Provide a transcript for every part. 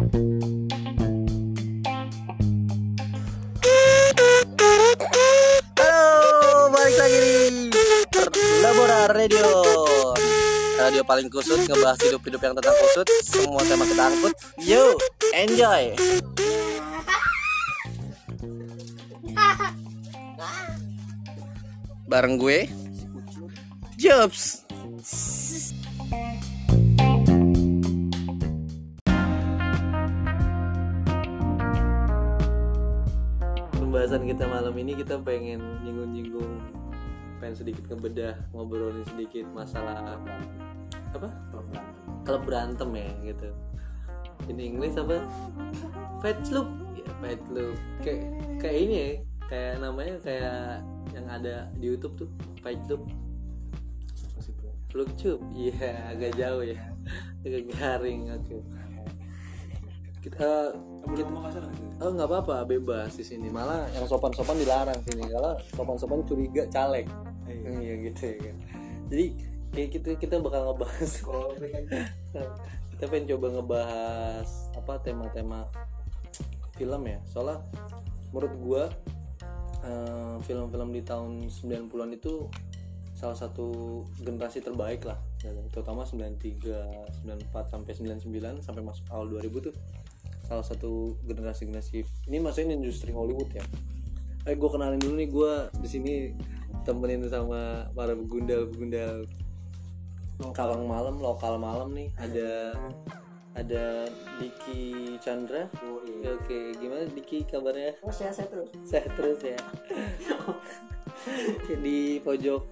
Halo, balik lagi di Labora Radio. Radio paling kusut ngebahas hidup-hidup yang tentang kusut, semua tema kita angkut. Yo, enjoy. Bareng gue Jobs. Kita malam ini kita pengen nyinggung-nyinggung pengen sedikit ngebedah ngobrolin sedikit masalah apa? Klub berantem ya gitu. Ini Inggris apa? Fight club ya fight club kayak kayak ini ya kayak namanya kayak yang ada di YouTube tuh fight club Fluk Cup iya agak jauh ya. Agak garing oke kita kita oh nggak apa-apa bebas di sini. Malah yang sopan-sopan dilarang sini. Kalau sopan-sopan curiga caleg. Iya. Gitu ya kan. Jadi kayak kita kita bakal ngebahas. Kita pengen coba ngebahas apa tema-tema film ya. Soalnya menurut gua eh, film-film di tahun 90-an itu salah satu generasi terbaik lah. Kan? terutama 93 94 sampai 99 sampai masuk awal 2000 tuh salah satu generasi generasi ini maksudnya industri Hollywood ya? Eh gue kenalin dulu nih gue di sini temenin sama para begundal begundal kalang malam lokal malam nih. Ada ada Diki Chandra. Oke gimana Diki kabarnya? Oh, saya saya terus. sehat terus ya. Di pojok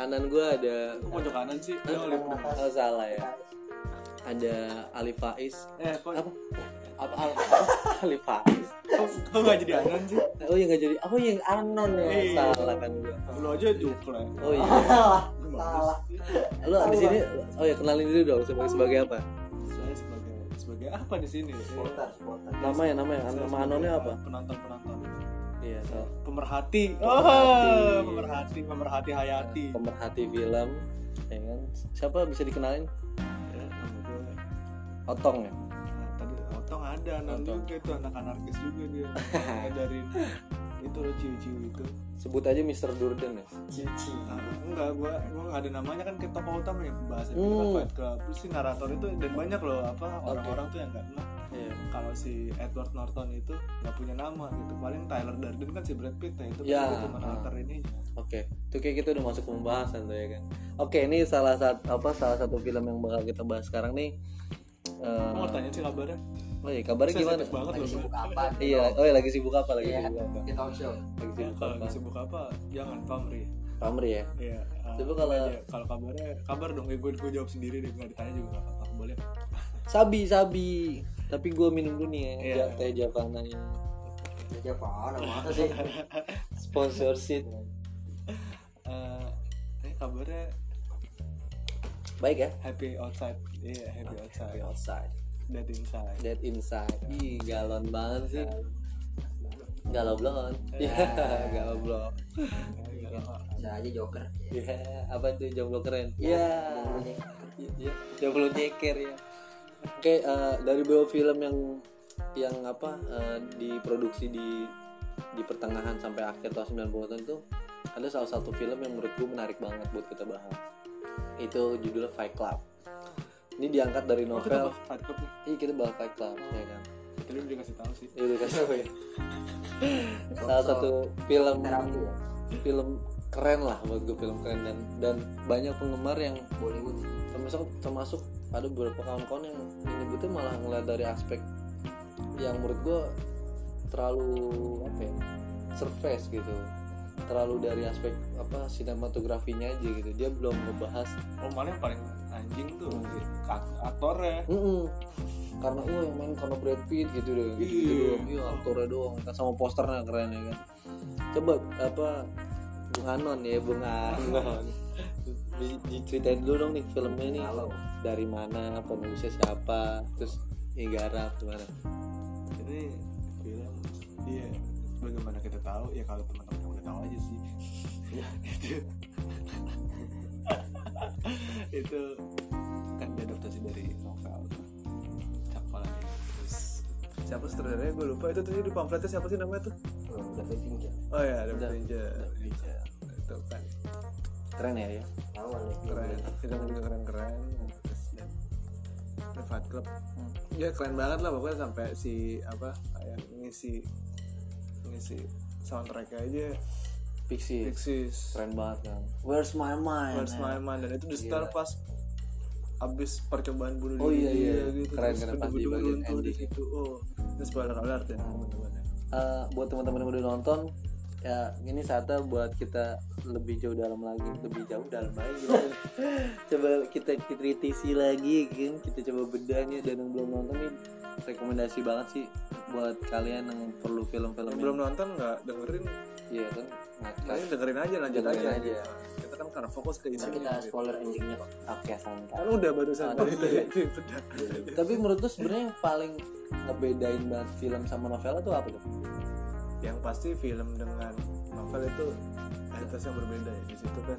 kanan gue ada Kok pojok kanan sih? Oh, oh salah ya. Ada Ali Faiz. Eh, kok apa apa Al Ali Faiz kok nggak jadi anan sih? oh yang nggak jadi oh yang anon ya Iya. salah kan gue Lu aja jukle. oh iya Salah. Lu di sini oh ya kenalin dulu dong sebagai sebagai apa Saya sebagai sebagai apa di sini? Supporter, supporter. namanya namanya nama anonnya apa Penonton penonton. iya salah Pemerhati. Pemerhati. Oh, pemerhati, pemerhati hayati. pemerhati film ya kan siapa bisa dikenalin Ya, nama gue. Otong ya Otong ada, anan Otong. juga itu anak anarkis juga dia. Ngajarin itu loh ciu-ciu itu. sebut aja Mr. Durden ya Cici. Nah, enggak gua gua nggak ada namanya kan kita tokoh utama ya kita Hmm. Fight Club terus si narator itu dan banyak loh apa orang-orang tuh yang nggak kenal iya kalau si Edward Norton itu nggak punya nama gitu paling Tyler Durden kan si Brad Pitt ya itu kan cuma ah. aktor ini Oke, itu kayak kita udah masuk ke pembahasan tuh ya kan. Oke, ini salah satu apa salah satu film yang bakal kita bahas sekarang nih. Eh, mau tanya sih kabarnya oh iya, kabarnya gimana? Sensitif banget Lagi loh sibuk apa? Iya, oh iya lagi sibuk apa lagi Iya. sibuk apa? Di talk show. Lagi sibuk apa? lagi sibuk apa jangan pamri Pamri ya. Iya. ah, Coba kalau- aja. kalau kabarnya kabar dong gue gue jawab sendiri deh nggak ditanya juga nggak apa-apa boleh Sabi, sabi. Tapi gue minum dulu nih ya, Iya. ja- teh Javana ya. Pak, masa sih? Sponsorship. Eh, eh kabarnya Baik ya. happy outside iya happy outside Outside. Dead inside Dead inside. Ih, galon banget sih. Galau blon. Iya, galau blon. Bisa aja Joker. Iya, apa tuh jomblo keren? Iya. Iya, jomblo nyeker ya. Oke, eh, dari beberapa film yang yang apa eh, diproduksi di di pertengahan sampai akhir tahun 90-an itu ada salah satu film yang menurut gue menarik banget buat kita bahas. Itu judulnya Fight Club. Ini diangkat dari kita novel. bahas Fight Club nih Iya, kita bahas Fight Club, ya kan. tadi udah dikasih tahu sih Ya, udah kasih tau ya. salah satu film Terapi ya. film keren lah buat gue film keren dan dan banyak penggemar yang Bollywood. termasuk termasuk ada beberapa kawan-kawan yang menyebutnya malah ngeliat dari aspek yang menurut gue terlalu apa ya surface gitu terlalu dari aspek apa sinematografinya aja gitu dia belum ngebahas oh malah yang paling anjing tuh ak- aktornya. Mm-mm. karena oh yang main karena Brad Pitt gitu deh gitu, Iya. doang. Iya aktornya doang. Kan sama posternya keren ya kan. Coba apa Bung Anon ya Bung Anon Di- diceritain dulu dong nih filmnya nih. Halo. dari mana penulisnya siapa terus yang garap gimana? Ini film iya. Bagaimana kita tahu? Ya kalau teman-teman udah tahu aja sih. Ya itu itu kan diadaptasi dari novel Cakwalan Inggris siapa sutradaranya gue lupa. Itu tuh di pamfletnya siapa sih namanya tuh? Oh, David Fincher. Oh ya Udah. Fincher. Itu kan. Keren ya dia tahu nih keren. film juga keren keren terus dan The Fight Club. Hmm. ya keren banget lah pokoknya sampai si apa kayak ngisi ngisi soundtracknya aja fiksi Pixies. Keren banget kan? Where's my mind Where's My Mind? Dan itu di start pas abis percobaan bunuh Oh, iya, iya. gitu Keren, terus keren, pas di bagian ending. situ. Oh itu spoiler alert ya teman-teman ya. Eh, buat teman-teman yang udah nonton ya ini saatnya buat kita lebih jauh dalam lagi lebih jauh dalam lagi. Gimana? coba kita kritisi lagi kan? Kita coba bedanya dan yang belum nonton nih rekomendasi banget sih buat kalian yang perlu film-film yang yang- belum nonton nggak dengerin iya kan? Nah, ini dengerin aja lanjut Dengerin aja, aja. kita kan karena fokus ke isinya kita gitu. spoiler endingnya kok. Oke santai. Kan udah barusan. Ah, tadi iya. tapi menurut lu sebenarnya yang paling ngebedain banget film sama novel itu apa tuh? Yang pasti film dengan novel itu entitas yang berbeda ya. Di situ kan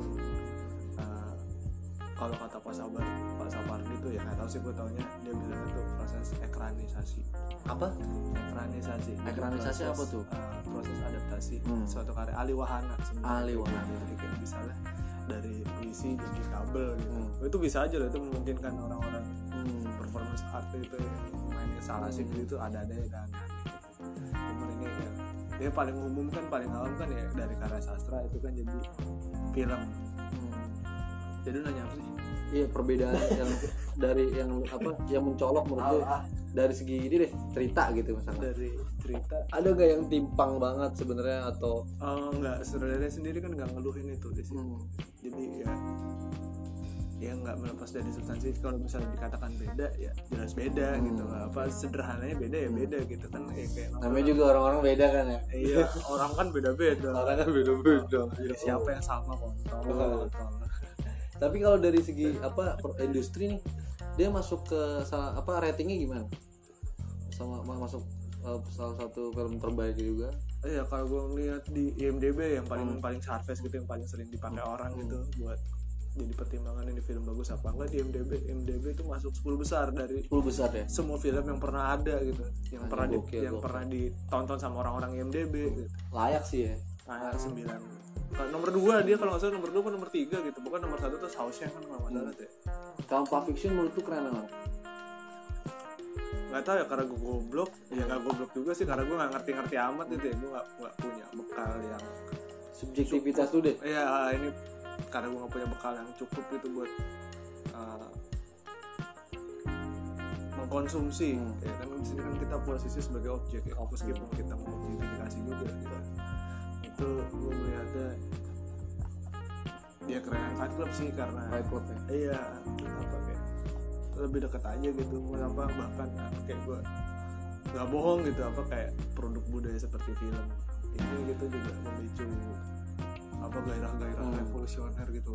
kalau kata Pak Sabar Pak Sapardi itu ya nggak tahu sih gue taunya dia bilang itu proses ekranisasi apa ekranisasi Ekranisasi proses, apa tuh? uh, proses adaptasi Hmm. suatu karya Ali Wahana sebenarnya. Ali Wahana. jadi kayak misalnya dari puisi jadi kabel gitu Hmm. itu bisa aja loh itu memungkinkan orang-orang hmm. performance art itu yang mainnya salah sih Hmm. gitu ada ada yang aneh cuman ini ya dia paling umum kan paling awam kan ya dari karya sastra itu kan jadi film. Jadi nanya apa sih? Iya perbedaan yang dari yang apa yang mencolok menurut ah, dari segi ini deh cerita gitu misalnya. dari cerita. Ada nggak yang timpang banget sebenarnya atau oh enggak saudaranya sendiri kan nggak ngeluhin itu di sini hmm, jadi ya ya nggak melepas dari substansi. Kalau misalnya dikatakan beda ya jelas beda Hmm. gitu apa sederhananya beda ya beda gitu kan. Ya kayak namanya juga orang-orang beda kan ya? iya orang kan beda-beda. Orang kan beda-beda. Ya, siapa yang sama kontol kontol. Tapi kalau dari segi apa industri nih, dia masuk ke salah apa ratingnya gimana? Sama ma- masuk uh, salah satu film terbaik juga. Iya kalau gue ngeliat di IMDb yang Hmm. paling paling surface gitu yang paling sering dipakai orang gitu buat jadi pertimbangan ini film bagus apa enggak di IMDb IMDb itu masuk 10 besar dari 10 besar ya. semua film yang pernah ada gitu yang Ah, pernah di, gokil, yang gokil. pernah ditonton sama orang-orang IMDb gitu Layak sih ya. Nah sembilan. Kalau nomor dua dia kalau nggak salah nomor dua atau nomor tiga gitu. Bukan nomor satu tuh House-nya kan kalau nggak salah ya. Kalau Pulp Fiction menurut tuh keren banget. nggak tahu ya karena gue goblok. Ya nggak goblok juga sih karena gue nggak ngerti-ngerti amat gitu ya. Gue nggak nggak punya bekal yang Subjektivitas tuh deh. ya ini karena gue gak punya bekal yang cukup gitu buat uh, mengkonsumsi. Hmm. ya kan di sini kan kita posisi sebagai objek ya. Meskipun kita mengobjektifikasi juga gitu itu gue melihatnya dia keren Fight Club sih karena Fight Club ya. iya apa kayak lebih dekat aja gitu apa bahkan kayak gue nggak bohong gitu apa kayak produk budaya seperti film ini gitu juga memicu apa gairah-gairah Hmm. revolusioner gitu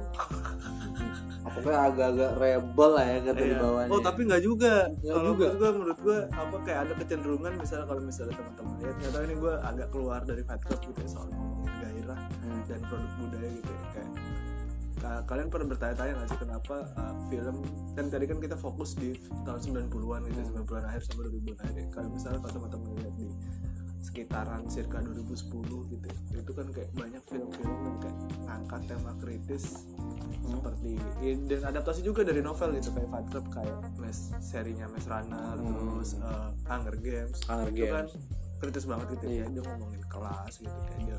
Pokoknya agak-agak rebel lah ya kata di Iya. bawahnya. oh tapi nggak juga Nggak kalau juga. menurut gue menurut gue apa kayak ada kecenderungan misalnya kalau misalnya teman-teman lihat nggak tahu ini gue agak keluar dari Fight Club gitu ya soal ngomongin gairah Hmm. dan produk budaya gitu ya kayak ka- kalian pernah bertanya-tanya nggak sih kenapa uh, film kan tadi kan kita fokus di tahun 90-an gitu Hmm. 90-an akhir sampai 2000-an akhir ya. kalau misalnya kalau teman-teman lihat di sekitaran circa 2010 gitu ya, itu kan kayak banyak film-film yang kayak ngangkat tema kritis Hmm. seperti ya, dan adaptasi juga dari novel gitu kayak Fight Club kayak mes serinya Maze Runner Hmm. terus uh, Hunger Games Hunger itu kan Games. kritis banget gitu Iya. ya dia ngomongin kelas gitu kayak dia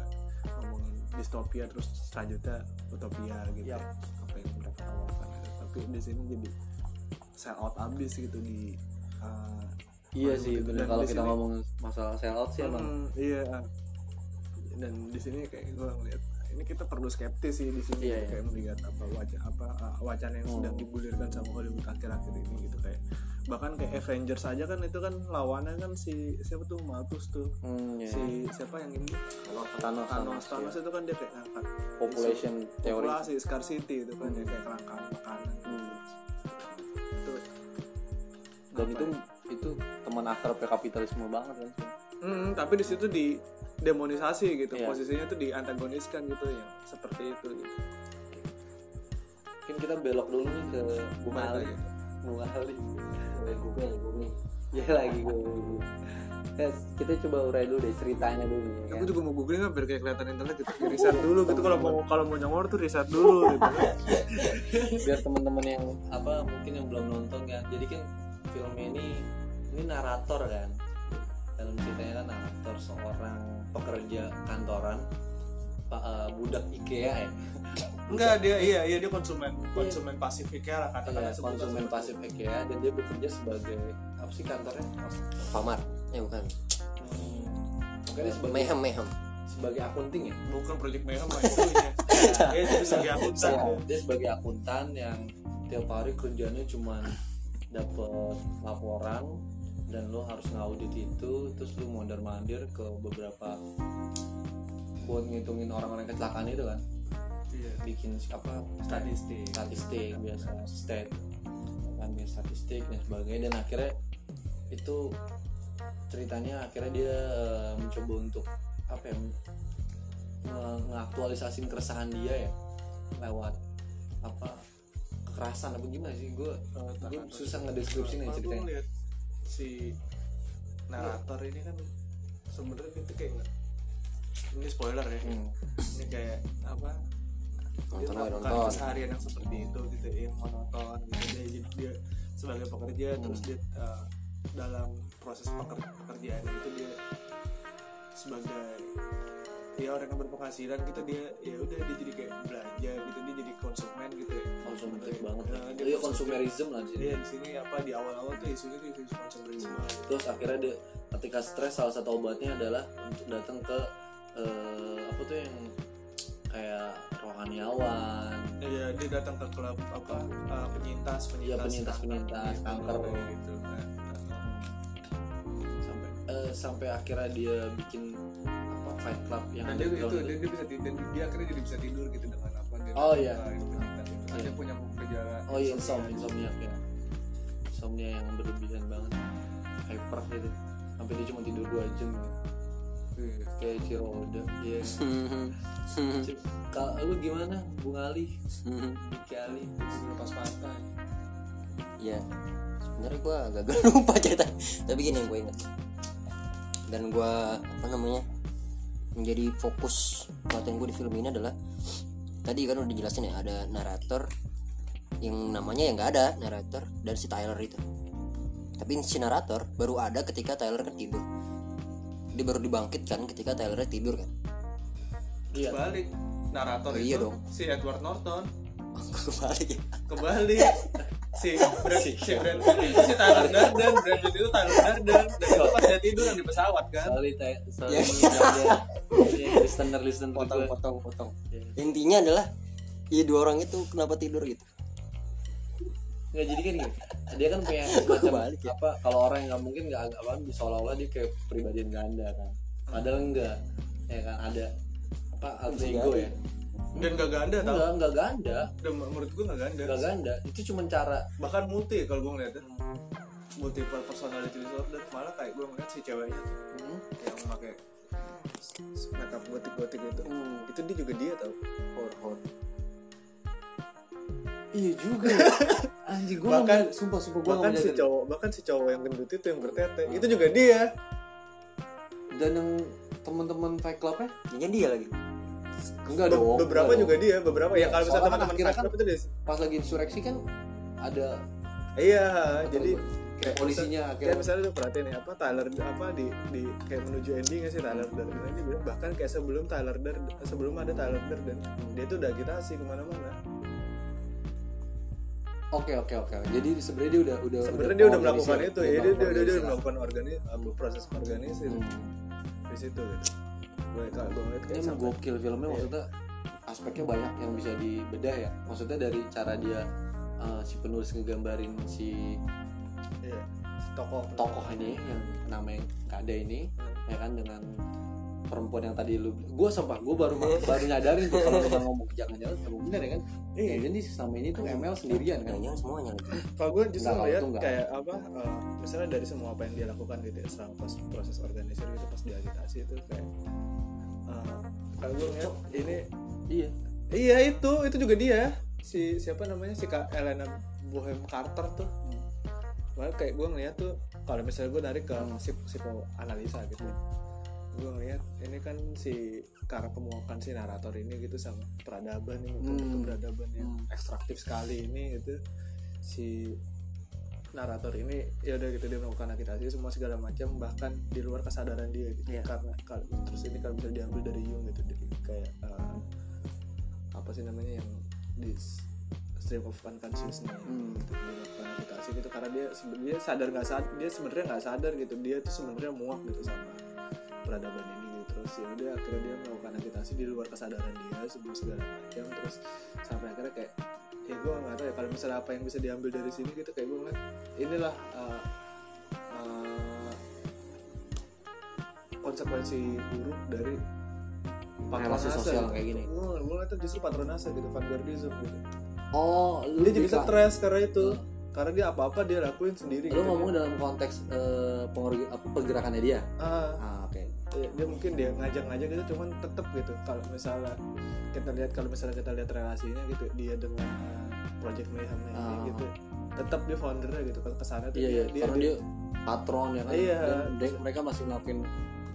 ngomongin distopia terus selanjutnya utopia gitu Yap. ya. apa yang mereka tawarkan gitu. tapi di sini jadi sell out abis gitu di uh, Iya sih, bener kalau kita ngomong masalah sell out sih emang. iya dan di sini kayak gue ngeliat ini kita perlu skeptis sih di sini Iya, iya. kayak melihat apa wajah apa uh, wacana yang Hmm. sedang digulirkan sama Hollywood akhir-akhir ini gitu kayak bahkan kayak Avengers aja kan itu kan lawannya kan si siapa tuh Malthus tuh Hmm, iya. si siapa yang ini Thanos, Thanos Thanos, Thanos iya. itu kan dia kayak ngangkat population teori. populasi scarcity itu kan ya kayak kelangkaan makanan Hmm. itu Dan apa itu ya? Itu teman akrab kapitalisme banget kan. Hmm, tapi di situ di demonisasi gitu Iya. posisinya tuh diantagoniskan gitu ya seperti itu gitu Mungkin kita belok dulu nih ke Bung Balik Ali. Bung Ali. Ya lagi Guys, kita coba urai dulu deh ceritanya dulu ya kan? Aku juga mau googling kan biar kayak kelihatan internet gitu. Riset dulu gitu kalau mau kalau mau nyongor tuh riset dulu gitu. biar teman-teman yang apa mungkin yang belum nonton kan jadi kan filmnya ini ini narator kan dalam ceritanya kan narator seorang pekerja kantoran pak eh, budak IKEA ya Enggak dia iya iya dia konsumen konsumen pasif IKEA lah katakanlah Iya, konsumen pasif IKEA dan dia bekerja sebagai apa sih kantornya Famar. Eh bukan. mungkin dia sebagai Mehem, mehem. sebagai akunting ya bukan project merah mah itu ya. Ya itu sebagai akuntan. Iya, dia sebagai akuntan yang tiap hari kerjanya cuman dapet laporan dan lo harus ngaudit itu terus lo mondar mandir ke beberapa buat ngitungin orang-orang kecelakaan itu kan? Iya. bikin apa? Statistik. statistik biasa. Stat. Kan statistik dan sebagainya. Dan akhirnya itu ceritanya akhirnya dia eh, mencoba untuk apa ya ngaktualisasin keresahan dia ya lewat apa kekerasan apa gimana sih? Gue gue susah ngedeskripsinya ceritanya si narator ini kan sebenarnya itu kayak ini spoiler ya Hmm. ini kayak apa dia melakukan keseharian yang seperti itu gitu yang monoton gitu dia, dia, dia sebagai pekerja Hmm. terus dia uh, dalam proses peker- pekerjaan itu dia sebagai ya orang yang berpenghasilan gitu dia ya udah dia jadi kayak belanja gitu dia jadi konsumen gitu ya konsumerisme banget Nah, dia konsumen. konsumerisme lah di sini Iya di sini apa di awal-awal tuh isunya tuh isu konsumerisme. terus akhirnya dia ketika stres salah satu obatnya adalah untuk datang ke eh, apa tuh yang kayak rohaniawan Iya dia datang ke klub apa uh, penyintas Iya, penyintas penyintas-penyintas kanker. gitu kan. sampai eh, sampai akhirnya dia bikin fight club yang Nah, dia itu dia, dia bisa tidur, dan dia akhirnya jadi bisa tidur gitu dengan apa dia Oh, iya. itu. Kan Iya. Dia punya gejala oh iya insomnia insomnia ya insomnia yang berlebihan banget. Hyper gitu. Sampai dia cuma tidur dua jam Iya. kayak Ciroda iya. Cip, Kak, lu gimana? Bung Ali Diki Ali lepas pantai. ya sebenarnya gue agak lupa cerita. Tapi gini yang gue inget dan gue apa namanya menjadi fokus perhatian gue di film ini adalah tadi kan udah dijelasin ya ada narator yang namanya yang nggak ada narator dan si Tyler itu. Tapi si narator baru ada ketika Tyler kan tidur. Dia baru dibangkitkan ketika Tyler tidur kan. Iya. Balik narator Oh, itu iya dong. si Edward Norton. Kebalik. Ya kembali si Brad, si Brad Pitt itu si Tyler Durden. Brad Pitt itu Tyler Durden. Dan itu pas dia tidur yang di pesawat kan. Sorry, sorry. Ya. Listener listener potong potong potong. Intinya adalah iya dua orang itu kenapa tidur gitu? Nggak jadi kan gini, dia kan punya semacam kebalik ya. apa kalau orang yang nggak mungkin nggak agak paham seolah-olah dia kayak pribadian ganda kan. Padahal enggak ya kan ada apa alter ego ya. Dan gak ganda tau. Enggak enggak ganda dan menurut gue gak ganda enggak ganda itu cuma cara bahkan multi kalau gue ngeliatnya. Multiple personality disorder malah kayak gue ngeliat si ceweknya tuh, hmm, yang pakai makeup gotik gotik itu itu dia juga dia tau. Hor hor iya juga. Anjing gue Bahkan- sumpah sumpah gue bahkan si cowok bahkan si cowok yang gendut itu yang bertete. Itu juga dia. Dan yang teman-teman fight clubnya? Intinya dia lagi. Enggak Be- dong beberapa enggak juga dong. dia beberapa. Ya Iya, kalau misalnya kan teman-teman fight club itu dia pas lagi insureksi kan ada iya jadi kayak polisinya kayak akhirnya misalnya lu perhatiin ya apa Tyler apa di di kayak menuju endingnya sih Tyler Durden aja bahkan kayak sebelum Tyler Durden sebelum ada Tyler Durden dia tuh udah agitasi ke mana-mana. Oke oke oke. Jadi sebenarnya dia udah udah sebenarnya dia udah melakukan itu ya dia, dia, dia, melakukan organis apa, proses organisir Hmm. di situ gitu. Gue kalau gue ngeliat kayak emang sampai gokil filmnya maksudnya aspeknya banyak yang bisa dibedah ya. Maksudnya dari cara dia uh, si penulis ngegambarin si iya, tokoh. Tokoh ini yang namanya nggak ada ini Hmm. ya kan dengan perempuan yang tadi lu gue sumpah gue baru baru nyadarin tuh kalau kita ngomong jangan-jangan emang bener ya kan? Iya. ya, jadi selama ini tuh ML sendirian kan. Jangan semuanya. Kalau gue justru ngeliat itu kayak apa eh, misalnya dari semua apa yang dia lakukan gitu ya selama pas proses organisir gitu pas diagitasi itu kayak eh, kalau gue ngeliat ini iya. Iya itu itu juga dia. Si siapa namanya? Si kak Elena Bohem Carter tuh malah kayak gue ngeliat tuh kalau misalnya gue narik ke psik psikoanalisa gitu gue ngeliat ini kan si karena pemuakan si narator ini gitu sama peradaban nih untuk Hmm. peradaban yang ekstraktif sekali ini gitu si narator ini ya udah gitu dia melakukan agitasi semua segala macam bahkan di luar kesadaran dia gitu Iya. karena kalau terus ini kalau bisa diambil dari Jung gitu dari kayak eh, apa sih namanya yang di s- stream of unconsciousness Hmm. gitu dia melakukan agitasi gitu. Karena dia sebenarnya sadar nggak sadar dia sebenarnya nggak sadar gitu. Dia tuh sebenarnya muak gitu sama peradaban ini gitu. Terus ya udah akhirnya dia melakukan agitasi di luar kesadaran dia sebelum segala macam. Terus sampai akhirnya kayak ya gue nggak tahu ya kalau misalnya apa yang bisa diambil dari sini gitu kayak gue ngeliat inilah uh, uh, konsekuensi buruk dari Relasi sosial kayak gini. gue gue ngeliat tuh justru patronase gitu vanguardism gitu oh lu dia jadi bisa- stres karena itu. Karena dia apa apa dia lakuin sendiri lu gitu. ngomong dalam konteks pengorga- apa pergerakannya dia? Ah. Ah oke. Ya, dia mungkin dia ngajak-ngajak gitu cuman tetep gitu. Kalau misalnya kita lihat kalau misalnya kita lihat relasinya gitu dia dengan uh, Project Mayhem Ah. gitu tetap dia foundernya gitu kalau ke sana tuh iya iya. dia, karena dia patron ya kan? Iya. dan dia- mereka masih ngelakuin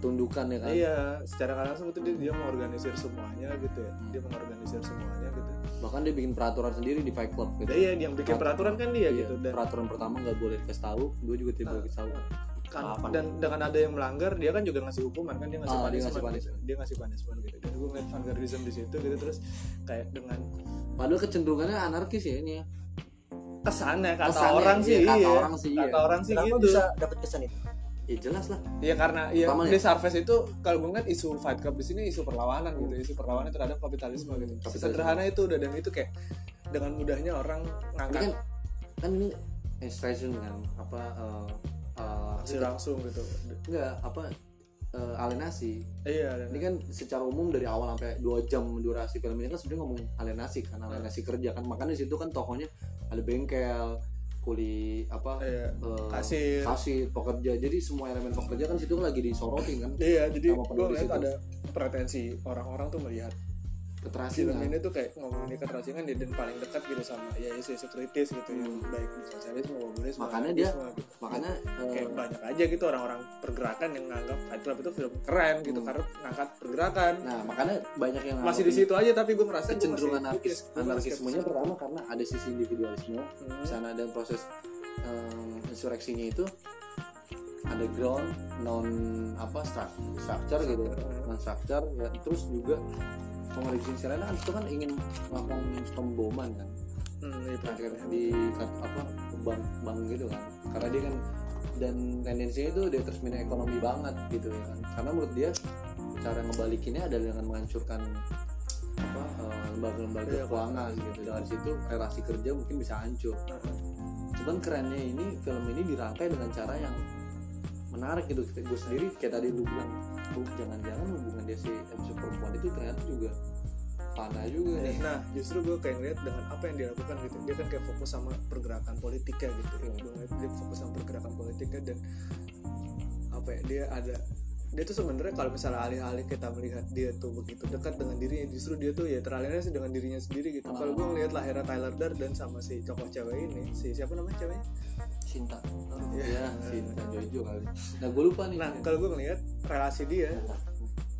tundukan ya kan iya secara langsung itu dia, dia mengorganisir semuanya gitu ya Hmm. dia mengorganisir semuanya gitu bahkan dia bikin peraturan sendiri di Fight Club gitu iya yang bikin peraturan kan dia Iya, gitu dan peraturan pertama nggak boleh dikasih tahu kedua juga tidak boleh dikasih tahu kan, dan dengan ada yang melanggar dia kan juga ngasih hukuman kan dia ngasih Ah, dia punishment, ngasih gitu. punishment. dia ngasih punishment gitu dan gue ngeliat vanguardism di situ gitu terus kayak dengan padahal kecenderungannya anarkis ya ini ya kesannya kata Kesannya, orang iya, sih kata iya. orang sih, iya. kata orang sih Kenapa gitu bisa dapat kesan itu? Ya jelas lah. Ya karena ya Pertama di. Sarves itu kalau gue ngeliat isu Fight Club di sini isu perlawanan gitu isu perlawanan terhadap kapitalisme gitu. Kapitalisme. sederhana itu udah dan itu kayak dengan mudahnya orang ini ngangkat kan kan ini extraction kan apa eh, eh, aksi langsung gitu. Enggak apa eh, alienasi. Iya dan ini kan secara umum dari awal sampai dua jam durasi film ini kan sebenarnya ngomong alienasi kan alienasi kerja kan. Makanya di situ kan tokohnya ada bengkel kuli apa iya, eh, kasir. kasir pekerja. Jadi semua elemen pekerja kan situ kan lagi disorotin kan iya jadi gue ada pretensi orang-orang tuh melihat keterasian film kan ini tuh kayak ngomongin keterasingan dia dan paling dekat gitu sama ya isu-isu kritis gitu yang baik di sosialisme komunisme Makanya dia- gitu. makanya eh, kayak banyak aja gitu orang-orang pergerakan yang nganggap Fight Club itu film keren gitu Hmm. karena ngangkat pergerakan nah makanya banyak yang masih di situ aja tapi gue merasa gua masih anarkismenya pertama karena ada sisi individualisme Hmm. di sana ada proses um, insureksinya itu ada ground non apa stru- structure gitu non structure ya terus juga pengerjaan Sirena kan itu kan ingin melakukan pemboman kan. Hmm, itu. akhirnya di apa bank bank gitu kan. Karena dia kan dan tendensinya itu determinan ekonomi banget gitu ya kan. Karena menurut dia cara ngebalikinnya adalah dengan menghancurkan apa eh, lembaga-lembaga Iya, keuangan gitu. Dari situ relasi kerja mungkin bisa hancur. Cuman kerennya ini film ini dirangkai dengan cara yang menarik gitu gue sendiri kayak tadi lu bilang lu jangan-jangan hubungan dia si MC perempuan itu ternyata juga panah juga nih Nah, justru gue kayak ngeliat dengan apa yang dia lakukan gitu. Dia kan kayak fokus sama pergerakan politiknya gitu. Hmm. Gue ngeliat dia fokus sama pergerakan politiknya dan apa ya, dia ada dia tuh sebenarnya kalau misalnya alih-alih kita melihat dia tuh begitu dekat dengan dirinya justru dia tuh ya teralienasi dengan dirinya sendiri gitu. Kalau gue ngeliat lahirnya Tyler Durden sama si tokoh cewek ini si siapa namanya ceweknya Cinta. ya Cinta Jojo kali. Nah gue lupa nih. Nah kalau gue ngeliat relasi dia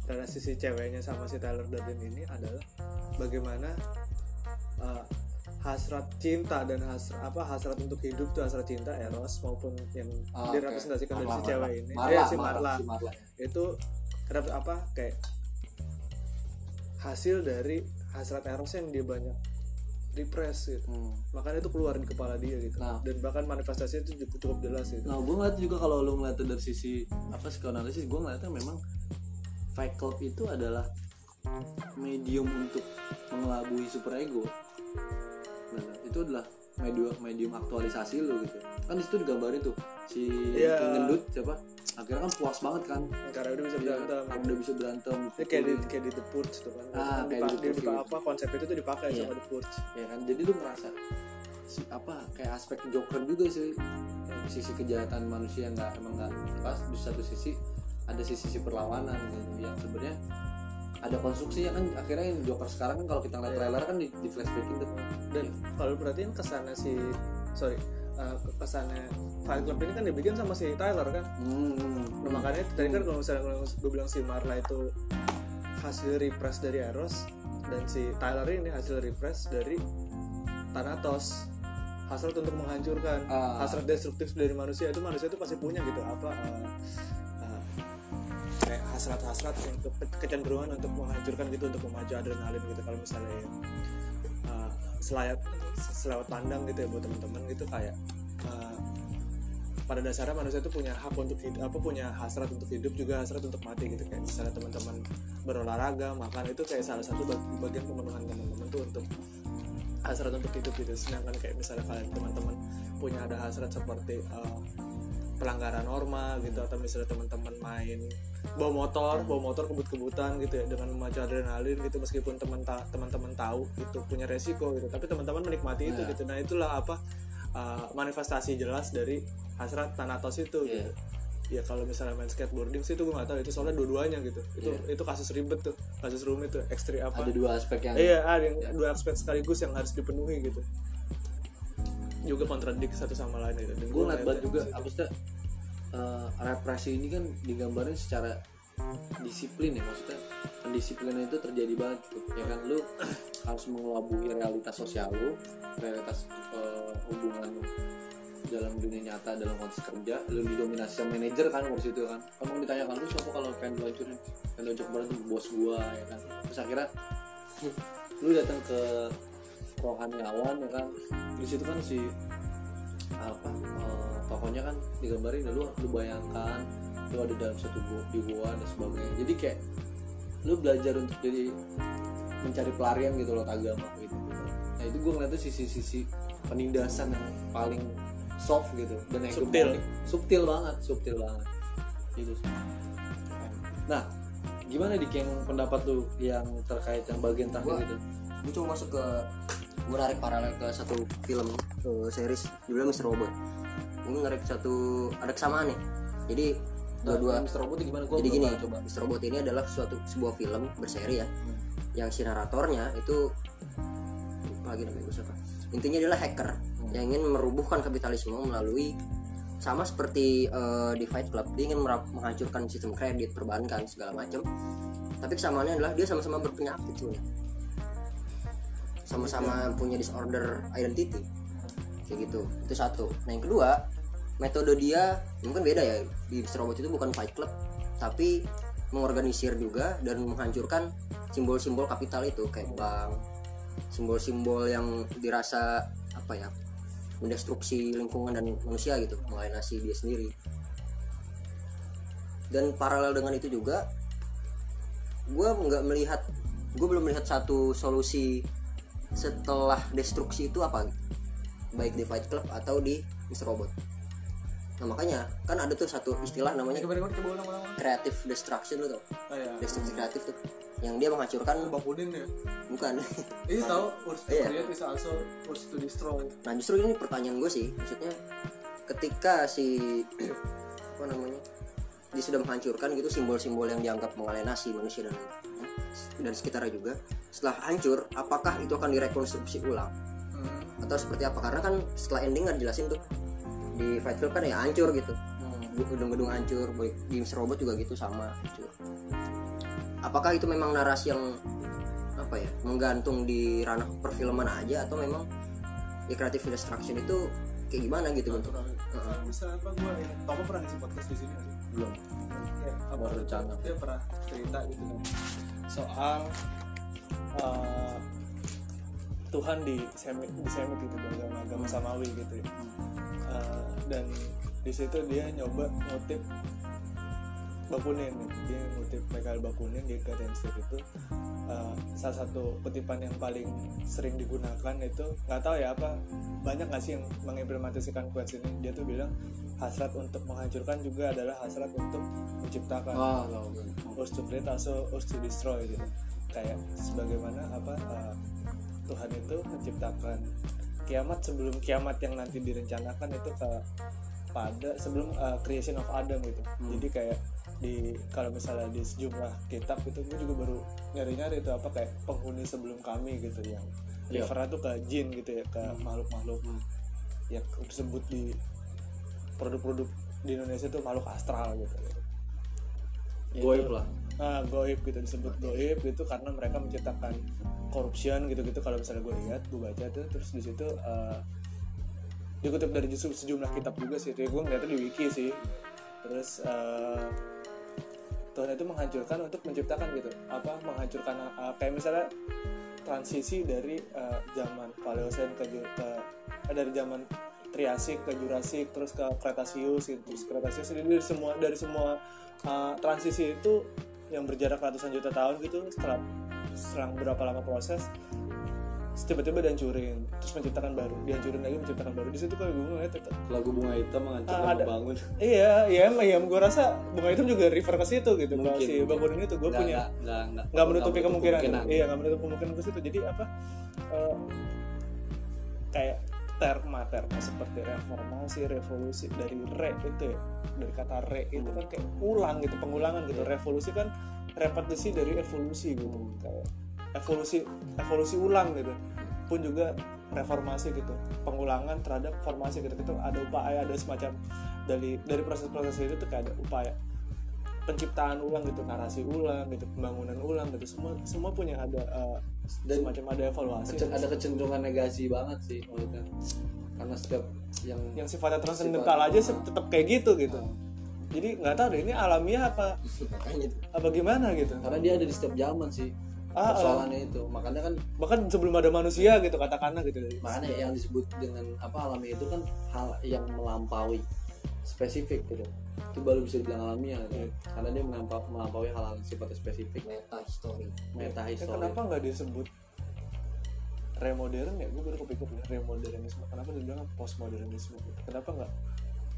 relasi si ceweknya sama si Tyler Durden ini adalah bagaimana uh, hasrat cinta dan hasrat apa hasrat untuk hidup tuh hasrat cinta eros maupun yang Ah, direpresentasikan dari si cewek ini Marla, Eh, si Marla, Marla si Marla. itu apa kayak hasil dari hasrat eros yang dia banyak repress gitu Hmm. makanya itu keluar di kepala dia gitu Nah. dan bahkan manifestasinya itu cukup, cukup jelas gitu Nah, gue ngeliat juga kalau lu ngeliat dari sisi apa psikoanalisis, gue ngeliatnya memang Fight Club itu adalah medium untuk mengelabui superego. Nah, itu adalah medium medium aktualisasi lu gitu. Kan di situ digambarin tuh si Iya. King gendut siapa? Akhirnya kan puas banget kan. karena udah bisa Dia berantem udah bisa berantem. Kayak di kayak di The Purge tuh kan. Ah, Kan kayak dipa- di The Purge. apa konsep itu tuh dipakai Iya. sama The Purge. ya kan jadi lu ngerasa si apa kayak aspek joker juga sih sisi kejahatan manusia nggak emang nggak pas di satu sisi ada sisi sisi perlawanan gitu yang sebenarnya ada konstruksinya kan akhirnya yang joker sekarang kan kalau kita ngeliat Iya. trailer kan di, di flashbackin tuh Dan kalau perhatiin ke sana si sorry uh, kesannya Fight Club ini kan dibikin sama si Tyler kan hmm. nah, makanya tadi kan kalau misalnya gue bilang si Marla itu hasil repress dari Eros dan si Tyler ini hasil repress dari Thanatos hasrat untuk menghancurkan Ah. hasrat destruktif dari manusia itu manusia itu pasti punya gitu apa uh, uh, kayak hasrat-hasrat untuk ke- kecenderungan untuk menghancurkan gitu untuk memacu adrenalin gitu. Kalau misalnya uh, selayat selewat pandang gitu ya buat teman-teman gitu kayak uh, pada dasarnya manusia itu punya hak untuk hidup apa punya hasrat untuk hidup juga hasrat untuk mati gitu. Kayak misalnya teman-teman berolahraga makan itu kayak salah satu bag- bagian pemenuhan teman-teman tuh untuk hasrat untuk hidup gitu. Sedangkan kayak misalnya kalian teman-teman punya ada hasrat seperti uh, pelanggaran norma gitu atau misalnya teman-teman main bawa motor bawa motor kebut-kebutan gitu ya dengan memacu adrenalin gitu meskipun teman ta- teman-teman tahu itu punya resiko gitu tapi teman-teman menikmati itu Iya. gitu. Nah itulah apa uh, manifestasi jelas dari hasrat Thanatos itu Iya. gitu. Ya kalau misalnya main skateboarding sih itu gue nggak tahu itu soalnya dua-duanya gitu. Itu itu kasus ribet tuh kasus rumit tuh ekstrim apa. Ada dua aspek yang iya ada yang dua aspek sekaligus yang harus dipenuhi gitu juga kontradik satu sama lain gitu. Dan gue ngeliat banget juga apa sih eh, represi ini kan digambarin secara disiplin ya maksudnya pendisiplinan itu terjadi banget gitu ya kan? Lu harus mengelabui realitas sosial lu realitas eh, hubungan dalam dunia nyata dalam konteks kerja lu didominasi sama manajer kan waktu itu kan? Kamu ditanyakan lu siapa kalau pengen peluncurin pengen peluncurin kemarin tuh bos gua ya kan? Terus akhirnya lu datang ke rohaniawan ya kan. Di situ kan si apa eh, tokonya kan digambarin lu lu bayangkan lu ada dalam satu gua, di gua dan sebagainya. Jadi kayak lu belajar untuk jadi mencari pelarian gitu loh agama gitu. Nah itu gue ngeliatnya sisi-sisi penindasan yang paling soft gitu dan Subtil. subtil banget subtil banget. Gitu nah gimana dik yang pendapat lu yang terkait yang bagian terakhir Gua- itu? gue coba masuk ke gue narik paralel ke satu film ke series. Judulnya Mr. Robot. Gue narik satu ada kesamaan nih. Jadi dua-dua Mr. Robot gimana? Gua jadi gini coba. Mr. Robot ini adalah suatu sebuah film berseri ya yang si naratornya itu lagi namanya gue siapa. Intinya adalah hacker yang ingin merubuhkan kapitalisme melalui sama seperti eh, di Fight Club dia ingin menghancurkan sistem kredit perbankan segala macam tapi kesamaannya adalah dia sama-sama berpenyakit sebenarnya sama-sama punya disorder identity. Kayak gitu. Itu satu. Nah yang kedua metode dia mungkin beda ya di. Robot itu bukan Fight Club tapi mengorganisir juga dan menghancurkan simbol-simbol kapital itu kayak bank simbol-simbol yang dirasa apa ya mendestruksi lingkungan dan manusia gitu mengalienasi dia sendiri. Dan paralel dengan itu juga gue nggak melihat gue belum melihat satu solusi setelah destruksi itu apa? Baik di Fight Club atau di Mr. Robot? Nah makanya kan ada tuh satu istilah namanya coba ulang-ulang creative destruction tau oh ya destruksi kreatif tuh. Yang dia menghancurkan Bakunin ya? Bukan. Ini tahu urge to Iya. create is also urge to destroy. Nah justru ini pertanyaan gue sih. Maksudnya ketika si apa namanya dia sudah menghancurkan gitu simbol-simbol yang dianggap mengalienasi manusia dan dan sekitarnya juga. Setelah hancur apakah itu akan direkonstruksi ulang? Hmm. atau seperti apa? Karena kan setelah ending nggak dijelasin tuh. Di Fight Club kan ya hancur gitu. Gedung-gedung hancur baik di Mr. Robot juga gitu sama hancur. Apakah itu memang narasi yang apa ya menggantung di ranah perfilman aja? Atau memang di creative destruction itu kayak gimana gitu? Bentuk Heeh. bisa apa gue ya? Tomo pernah ngisi podcast di sini sih belum. Ya, apa Baru dia pernah cerita gitu kan soal uh, Tuhan di semit di semit gitu di agama agama samawi gitu ya. Uh, dan di situ dia nyoba ngutip Bakunin. Dia ngutip Michael Bakunin di State itu uh, salah satu kutipan yang paling sering digunakan itu nggak tahu ya apa banyak nggak sih yang mengimplementasikan quotes ini? Dia tuh bilang hasrat untuk menghancurkan juga adalah hasrat untuk menciptakan. Ah nggak urge to create also urge to destroy gitu. Kayak sebagaimana apa uh, Tuhan itu menciptakan kiamat sebelum kiamat yang nanti direncanakan itu ke pada sebelum uh, creation of Adam gitu. Jadi kayak di kalau misalnya di sejumlah kitab itu gue juga baru nyari-nyari itu apa kayak penghuni sebelum kami gitu yang Iya. refernya tuh ke jin gitu ya ke makhluk-makhluk. Yang disebut di produk-produk di Indonesia itu makhluk astral gitu. Goib lah. Nah goib gitu disebut goib itu karena mereka menciptakan corruption gitu-gitu. Kalau misalnya gue lihat gue baca tuh terus di situ uh, dikutip dari justru sejumlah kitab juga sih. Itu gue ngeliatnya di wiki sih. Terus uh, Tuhan itu menghancurkan untuk menciptakan gitu. Apa? Menghancurkan uh, kayak misalnya transisi dari uh, zaman Paleosen ke, uh, dari zaman Triasik ke Jurasik terus ke Kretasius gitu. Terus Kretasius jadi dari semua dari semua uh, transisi itu yang berjarak ratusan juta tahun gitu setelah selang berapa lama proses tiba-tiba dihancurin terus menciptakan baru dihancurin lagi menciptakan baru. Di situ kalau gue ngeliat tetap lagu bunga hitam menghancurkan Ah, ada. membangun. Iya iya emang ya gue rasa bunga hitam juga refer ke situ gitu. Mungkin. si bangunan itu gue punya nggak- menutupi kemungkinan, kemungkinan. iya nggak menutup kemungkinan ke situ. Jadi apa eh, kayak terma terma seperti reformasi revolusi dari re itu ya dari kata re itu kan kayak ulang gitu pengulangan gitu. Revolusi kan repetisi dari evolusi gitu. Kayak evolusi evolusi ulang gitu. Pun juga reformasi gitu. Pengulangan terhadap formasi gitu. Itu ada upaya ada semacam dari dari proses-proses itu tuh kayak ada upaya penciptaan ulang gitu narasi ulang gitu pembangunan ulang gitu. Semua semua punya ada eh, Dan- semacam ada evaluasi. Kecen- ada kecenderungan negasi banget sih maksudnya karena setiap yang yang sifatnya transendental aja se- tetap kayak gitu gitu. Jadi nggak tahu deh ini alamiah apa apa gimana gitu. Karena dia ada di setiap zaman sih Ah, persoalannya itu. Makanya kan bahkan sebelum ada manusia gitu katakanlah gitu. makanya yang disebut dengan apa alami itu kan hal yang melampaui spesifik gitu. Itu baru bisa dibilang alamiah gitu. karena dia melampau, melampaui hal-hal yang sifatnya spesifik. Meta story meta Ya, histori kenapa nggak disebut remodern ya? Gue baru kepikir remodernisme kenapa dibilang postmodernisme gitu? Kenapa nggak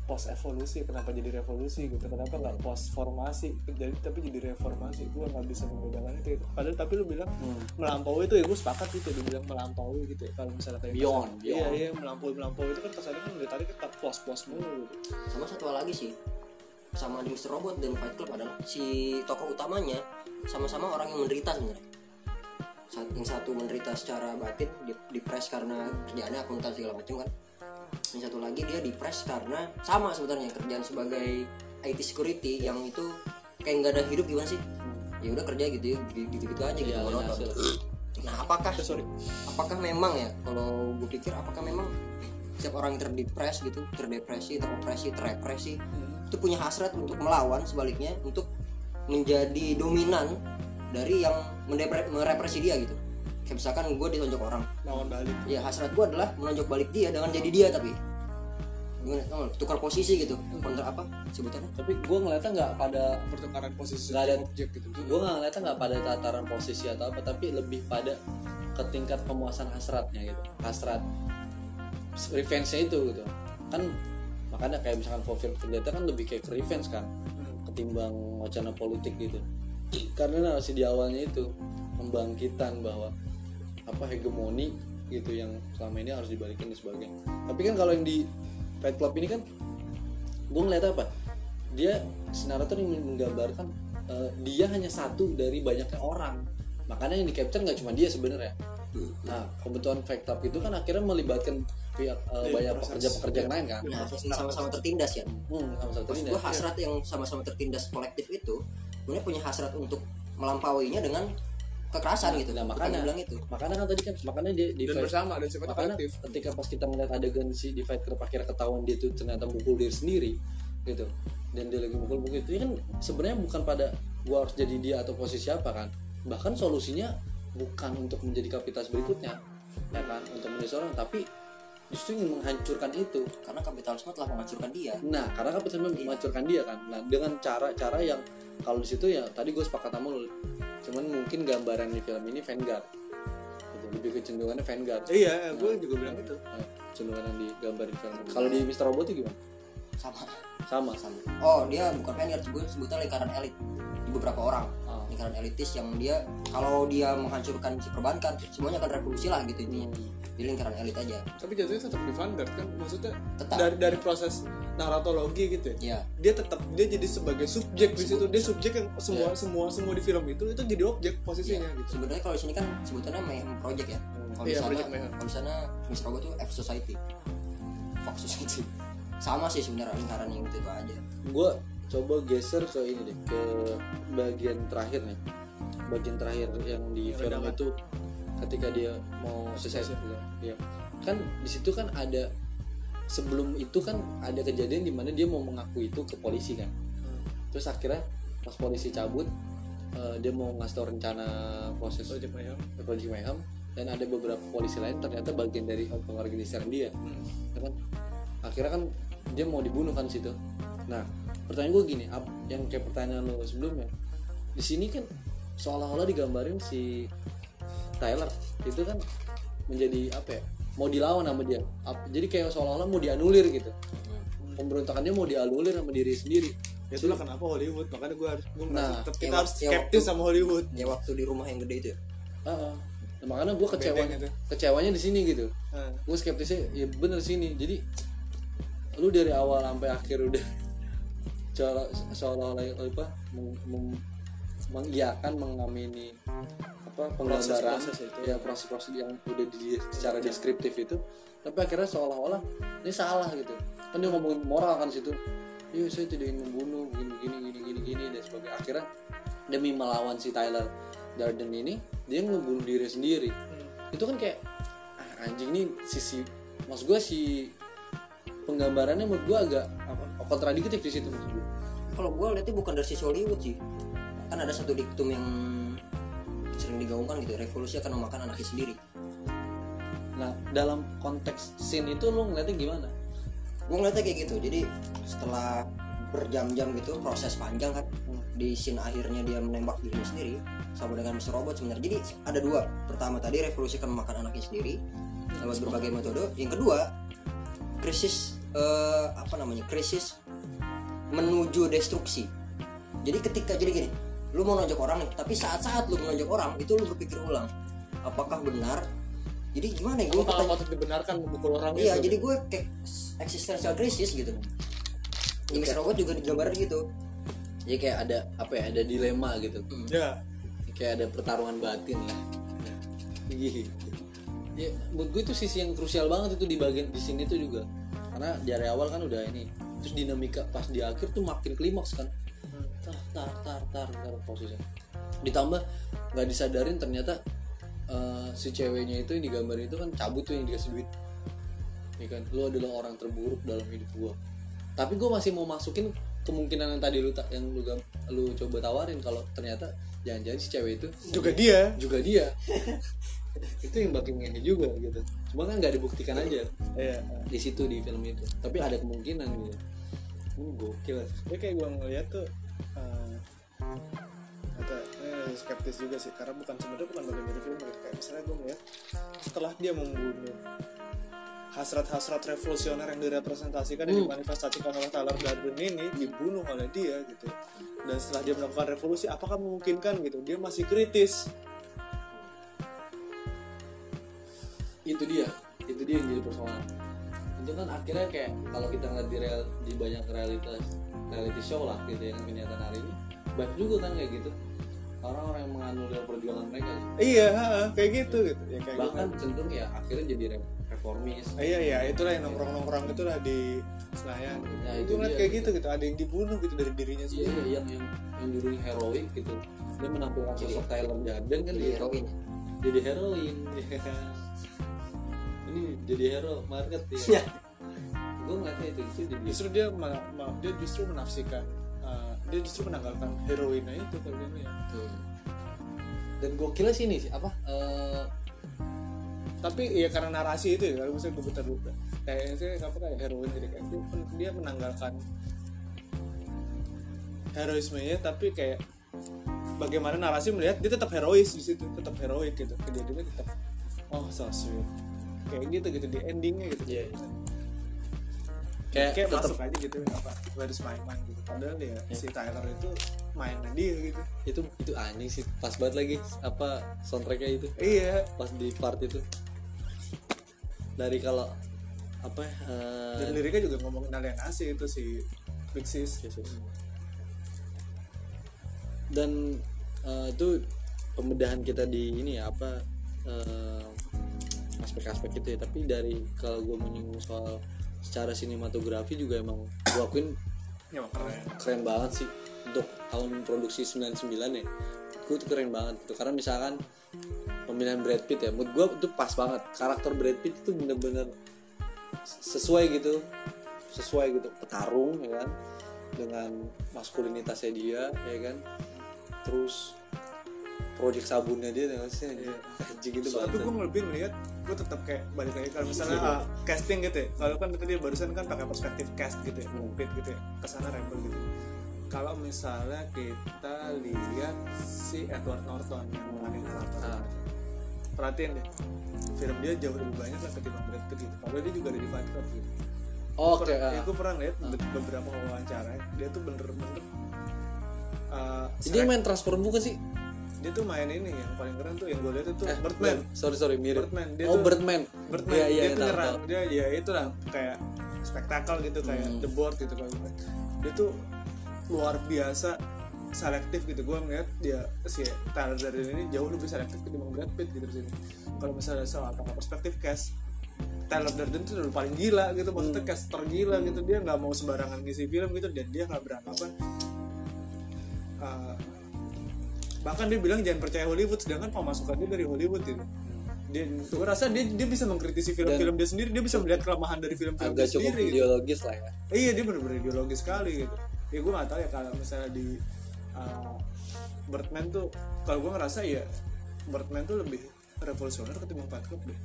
post evolusi kenapa jadi revolusi gitu kenapa nggak post formasi jadi tapi jadi reformasi gue nggak bisa membedakan itu gitu. padahal tapi lu bilang melampaui itu ya gue sepakat gitu dibilang melampaui gitu ya kalau misalnya kayak Beyond, kesan- iya beyond. iya melampaui melampaui itu kan kesannya kan dari tadi kita pos pos mulu gitu sama satu hal lagi sih sama di Mr. Robot dan Fight Club adalah si tokoh utamanya sama-sama orang yang menderita sebenarnya yang satu menderita secara batin di- depres karena kerjaannya akuntan segala macam kan yang satu lagi dia depres karena sama sebenarnya kerjaan sebagai IT security yang itu kayak nggak ada hidup gimana sih? Ya udah kerja gitu gitu gitu aja gitu Iya, monoton hasil. nah apakah sorry. apakah memang ya kalau gue pikir apakah memang setiap orang yang terdepres gitu terdepresi teropresi terrepresi itu punya hasrat untuk melawan sebaliknya untuk menjadi dominan dari yang merepresi dia gitu kayak misalkan gue ditonjok orang. Lawan balik. Ya hasrat gue adalah menonjok balik dia dengan jadi dia tapi gimana tau tukar posisi gitu. Kontra apa? Sebutannya? Tapi gue ngeliatnya nggak pada pertukaran posisi Nggak ada- objek gitu. Gue nggak ngeliatnya nggak pada tataran posisi atau apa tapi lebih pada ke tingkat pemuasan hasratnya gitu. Hasrat revenge-nya itu gitu. Kan makanya kayak misalkan for Vendetta kan lebih kayak ke revenge kan ketimbang wacana politik gitu. Karena narasi di awalnya itu membangkitan bahwa apa hegemoni gitu yang selama ini harus dibalikin dan sebagainya. Tapi kan kalau yang di Fight Club ini kan gue ngeliat apa? Dia si narator yang menggambarkan eh, dia hanya satu dari banyaknya orang. Makanya yang di capture nggak cuma dia sebenarnya. Nah pembentukan Fight Club itu kan akhirnya melibatkan pihak eh, Iya, banyak pekerja-pekerja yang lain kan? Nah yang sama-sama tertindas ya? Hmm, sama satu Maksud ini gue hasrat yang sama-sama tertindas kolektif itu sebenarnya punya hasrat untuk melampauinya dengan kekerasan gitu. Nah, makanya bilang itu. Makanya kan tadi kan makanya dia di dan Fight- bersama dan sifatnya makanya kolektif. ketika pas kita melihat adegan si di fight club akhirnya ketahuan dia tuh ternyata mukul diri sendiri gitu. Dan dia lagi mukul-mukul itu kan sebenarnya bukan pada gua harus jadi dia atau posisi apa kan. Bahkan solusinya bukan untuk menjadi kapitalis berikutnya ya kan untuk menjadi seorang. Tapi justru ingin menghancurkan itu. Karena kapitalisme telah menghancurkan dia. Nah karena kapitalisme menghancurkan dia kan. Nah dengan cara-cara yang kalau di situ ya tadi gue sepakat sama lu cuman mungkin gambaran di film ini Vanguard gitu. lebih kecenderungannya Vanguard iya gue juga bilang itu Nah, cenderungan yang digambar di film. Kalau di Mr. Robot itu gimana? sama Sama. sama oh dia bukan Vanguard gue sebutnya lingkaran elit di beberapa orang Ah. lingkaran elitis yang dia kalau dia menghancurkan si perbankan semuanya akan revolusi lah gitu intinya di lingkaran elit aja tapi jatuhnya tetap di Vanguard kan maksudnya Tetap. dari dari proses naratologi gitu ya. Ya dia tetap dia jadi sebagai subjek di situ. Dia subjek yang semua semua semua di film itu itu jadi objek posisinya gitu. Sebenarnya kalau di sini kan sebutannya mayhem project ya. Kalau di Iya, sana kalau di sana Mr. Robot itu F society. Foxus gitu sama sih sebenarnya lingkaran yang itu, itu aja. Gue coba geser ke ini deh ke bagian terakhir nih. Bagian terakhir yang di Yang film itu ketika dia mau selesai. ya kan di situ kan ada sebelum itu kan ada kejadian di mana dia mau mengaku itu ke polisi kan. Terus akhirnya pas polisi cabut eh, dia mau ngasih tau rencana proses Project Mayhem. Project Mayhem dan ada beberapa polisi lain ternyata bagian dari pengorganisaran dia. Ya kan? Akhirnya kan dia mau dibunuh kan situ. Nah pertanyaan gue gini ap- yang kayak pertanyaan lo sebelumnya di sini kan seolah-olah digambarin si Tyler itu kan menjadi apa ya mau dilawan sama dia. Jadi kayak seolah-olah mau dianulir gitu. Pemberontakannya mau dianulir sama diri sendiri. Ya itulah kenapa Hollywood makanya gue harus gue Nah, tetap ya kita harus ya skeptis waktu- sama Hollywood. ya waktu di rumah yang gede itu ya? Heeh. Nah, makanya gue kecewa kecewanya di sini gitu. Nah, gue skeptisnya ya bener sini. Jadi lu dari awal sampai akhir udah seolah seolah-olah apa meng, meng, mengiyakan mengamini apa penggambaran Proses-proses itu. ya proses-proses yang udah di, secara deskriptif itu. Tapi akhirnya seolah-olah ini salah gitu. Kan dia ngomongin moral kan situ. Iya saya tidak ingin membunuh gini gini gini gini gini dan sebagainya. Akhirnya demi melawan si Tyler Darden ini dia ngebunuh diri sendiri. Itu kan kayak ah, anjing nih sisi maksud gue si penggambarannya menurut gue agak apa? kontradiktif di situ maksud gue kalau gue lihatnya bukan dari sisi Hollywood sih. Kan ada satu diktum yang sering digaungkan gitu revolusi akan memakan anaknya sendiri. Nah dalam konteks scene itu lo ngeliatnya gimana? Gue ngeliatnya kayak gitu jadi setelah berjam-jam gitu proses panjang kan di scene akhirnya dia menembak dirinya sendiri sama dengan Mr. Robot sebenarnya. Jadi ada dua. Pertama tadi revolusi akan memakan anaknya sendiri lewat berbagai metode. Yang kedua krisis eh, apa namanya krisis menuju destruksi. Jadi ketika jadi gini lu mau nonjok orang nih tapi saat-saat lu menonjok orang itu lu berpikir ulang apakah benar jadi gimana ya gue kalau patut dibenarkan memukul orang Iya, itu. jadi gue kayak existential crisis gitu. Mr. Robot juga digambarin gitu. ya kayak ada apa ya ada dilema gitu ya kayak ada pertarungan batin lah gitu ya menurut gue itu sisi yang krusial banget itu di bagian di sini tuh juga karena dari awal kan udah ini terus dinamika pas di akhir tuh makin klimaks kan tar tar tar tar tar prosesnya ditambah nggak disadarin ternyata eh, si ceweknya itu yang digambarin itu kan cabut tuh yang dikasih duit. Ya kan? Lu adalah orang terburuk dalam hidup gua. Tapi gue masih mau masukin kemungkinan yang tadi lu ta- yang lu lu coba tawarin kalau ternyata jangan-jangan si cewek itu juga dia. Juga dia. Itu yang bikin ngehe juga gitu. Cuma kan nggak dibuktikan aja. Iya. Di situ di film itu. Tapi ada kemungkinan gitu. Ini gokil. Ya kayak gue ngeliat tuh eh, kata eh, skeptis juga sih karena bukan sebenarnya bukan bagian dari film gitu. Kayak misalnya gue ngeliat setelah dia membunuh hasrat-hasrat revolusioner yang direpresentasikan dan dimanifestasikan oleh Tyler Durden ini dibunuh oleh dia gitu. Dan setelah dia melakukan revolusi apakah memungkinkan gitu? Dia masih kritis. Itu dia. Itu dia yang jadi persoalan. Itu kan akhirnya kayak kalau kita ngeliat di real, di banyak realitas reality show lah gitu yang kenyataan hari ini. Banyak juga kan kayak gitu. Orang-orang yang menganulir perjuangan mereka. Iya ha, kayak gitu gitu ya kayak bahkan gitu. cenderung ya akhirnya jadi re- reformis. Iya iya itulah yang nongkrong nongkrong itu lah di Senayan Ya, itu itu ngeliat dia, kayak gitu. gitu gitu ada yang dibunuh gitu dari dirinya iya sendiri. yang yang yang dulunya heroik gitu. Dia menampilkan sosok Tyler Durden kan Jadi dia. heroin. jadi heroin. Ini jadi hero market ya gue ngeliatnya itu itu jadi justru dia ma- ma- dia justru menafsikan uh, dia justru menanggalkan heroinnya itu kalau dia ya Hmm. dan gokilnya sih ini sih apa? Eh, tapi ya karena narasi itu ya kalau misalnya gue bentar dulu kayak saya apa kayak heroin gitu kayak dia, dia menanggalkan heroismenya tapi kayak bagaimana narasi melihat dia tetap herois di situ tetap heroik gitu. Kejadiannya tetap oh so sweet. Kayak gitu gitu di endingnya gitu. Iya. Kayak, Kayak tetep- masuk aja gitu apa where's my mind gitu. Padahal ya si Tyler itu mainnya dia gitu. Itu itu anjing sih pas banget lagi apa soundtracknya itu. Iya. Pas di part itu. Dari kalau apa eh, dan liriknya juga ngomongin alienasi itu si Big Sis dan eh, itu pembedahan kita di ini ya apa eh, aspek-aspek itu ya. Tapi dari kalau gue menyinggung soal secara sinematografi juga emang gua akuin ya keren. keren banget sih untuk tahun produksi 99 ya. Gue tuh keren banget gitu. Karena misalkan pemilihan Brad Pitt ya menurut gue itu pas banget. Karakter Brad Pitt itu bener-bener sesuai gitu. Sesuai gitu. Petarung ya kan? Dengan maskulinitasnya dia ya kan? Terus project sabunnya dia dengan sih? Anjing itu So, tapi banget gue lebih melihat gue tetap kayak balik lagi kalau misalnya uh, casting gitu ya. Kalau kan tadi barusan kan pakai perspektif cast gitu ya Pit gitu ya ke sana rebel gitu. Kalau misalnya kita lihat si Edward Norton yang meranin karakter Ah. perhatiin deh film dia jauh lebih banyak lah ketimbang Brad Pitt gitu. Padahal dia juga ada di Fight Club gitu. Oh, oke Pernah- ah. ya, gue pernah lihat be- beberapa wawancara dia tuh bener-bener uh, Jadi dia main transform bukan sih dia tuh main ini yang paling keren tuh yang gue lihat itu eh Birdman. Sorry sorry mirip. Birdman, dia oh tuh- Birdman. Birdman. Iya, iya, dia tahu, tuh nyerang. dia ya itu lah kayak spektakel gitu kayak Hmm. the board gitu kalau dia tuh luar biasa selektif gitu. Gue ngeliat dia si Tyler Durden ini jauh lebih selektif ketimbang Brad Pitt gitu sini. Kalau misalnya soal tentang perspektif cast Tyler Durden tuh udah paling gila gitu. Maksudnya Hmm. cast tergila gitu. Dia nggak mau sembarangan ngisi film gitu dan dia nggak beranggapan uh, bahkan dia bilang jangan percaya Hollywood sedangkan pemasukan dia dari Hollywood gitu dia gue rasa dia dia bisa mengkritisi film-film dia sendiri dia bisa melihat kelemahan dari film-film dia cukup sendiri. ideologis lah ya. Eh, iya dia bener-bener ideologis sekali gitu. Ya gue gak tahu ya kalau misalnya di uh, Birdman tuh kalau gue ngerasa ya Birdman tuh lebih revolusioner ketimbang Fight Club deh.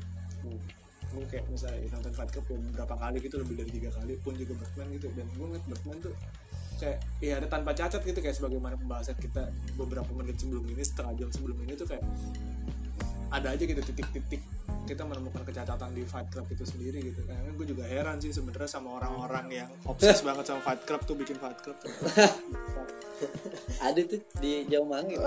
Hmm. gue kayak misalnya nonton Fight Club ya beberapa kali gitu lebih dari tiga kali pun juga Birdman gitu. Dan gue ngeliat Birdman tuh kayak ya ada tanpa cacat gitu kayak sebagaimana pembahasan kita beberapa menit sebelum ini setengah jam sebelum ini tuh kayak ada aja gitu titik-titik kita menemukan kecacatan di Fight Club itu sendiri gitu. Karena gue juga heran sih sebenarnya sama orang-orang yang obses banget sama Fight Club tuh bikin Fight Club. Tuh. ada tuh di Jauh Mangi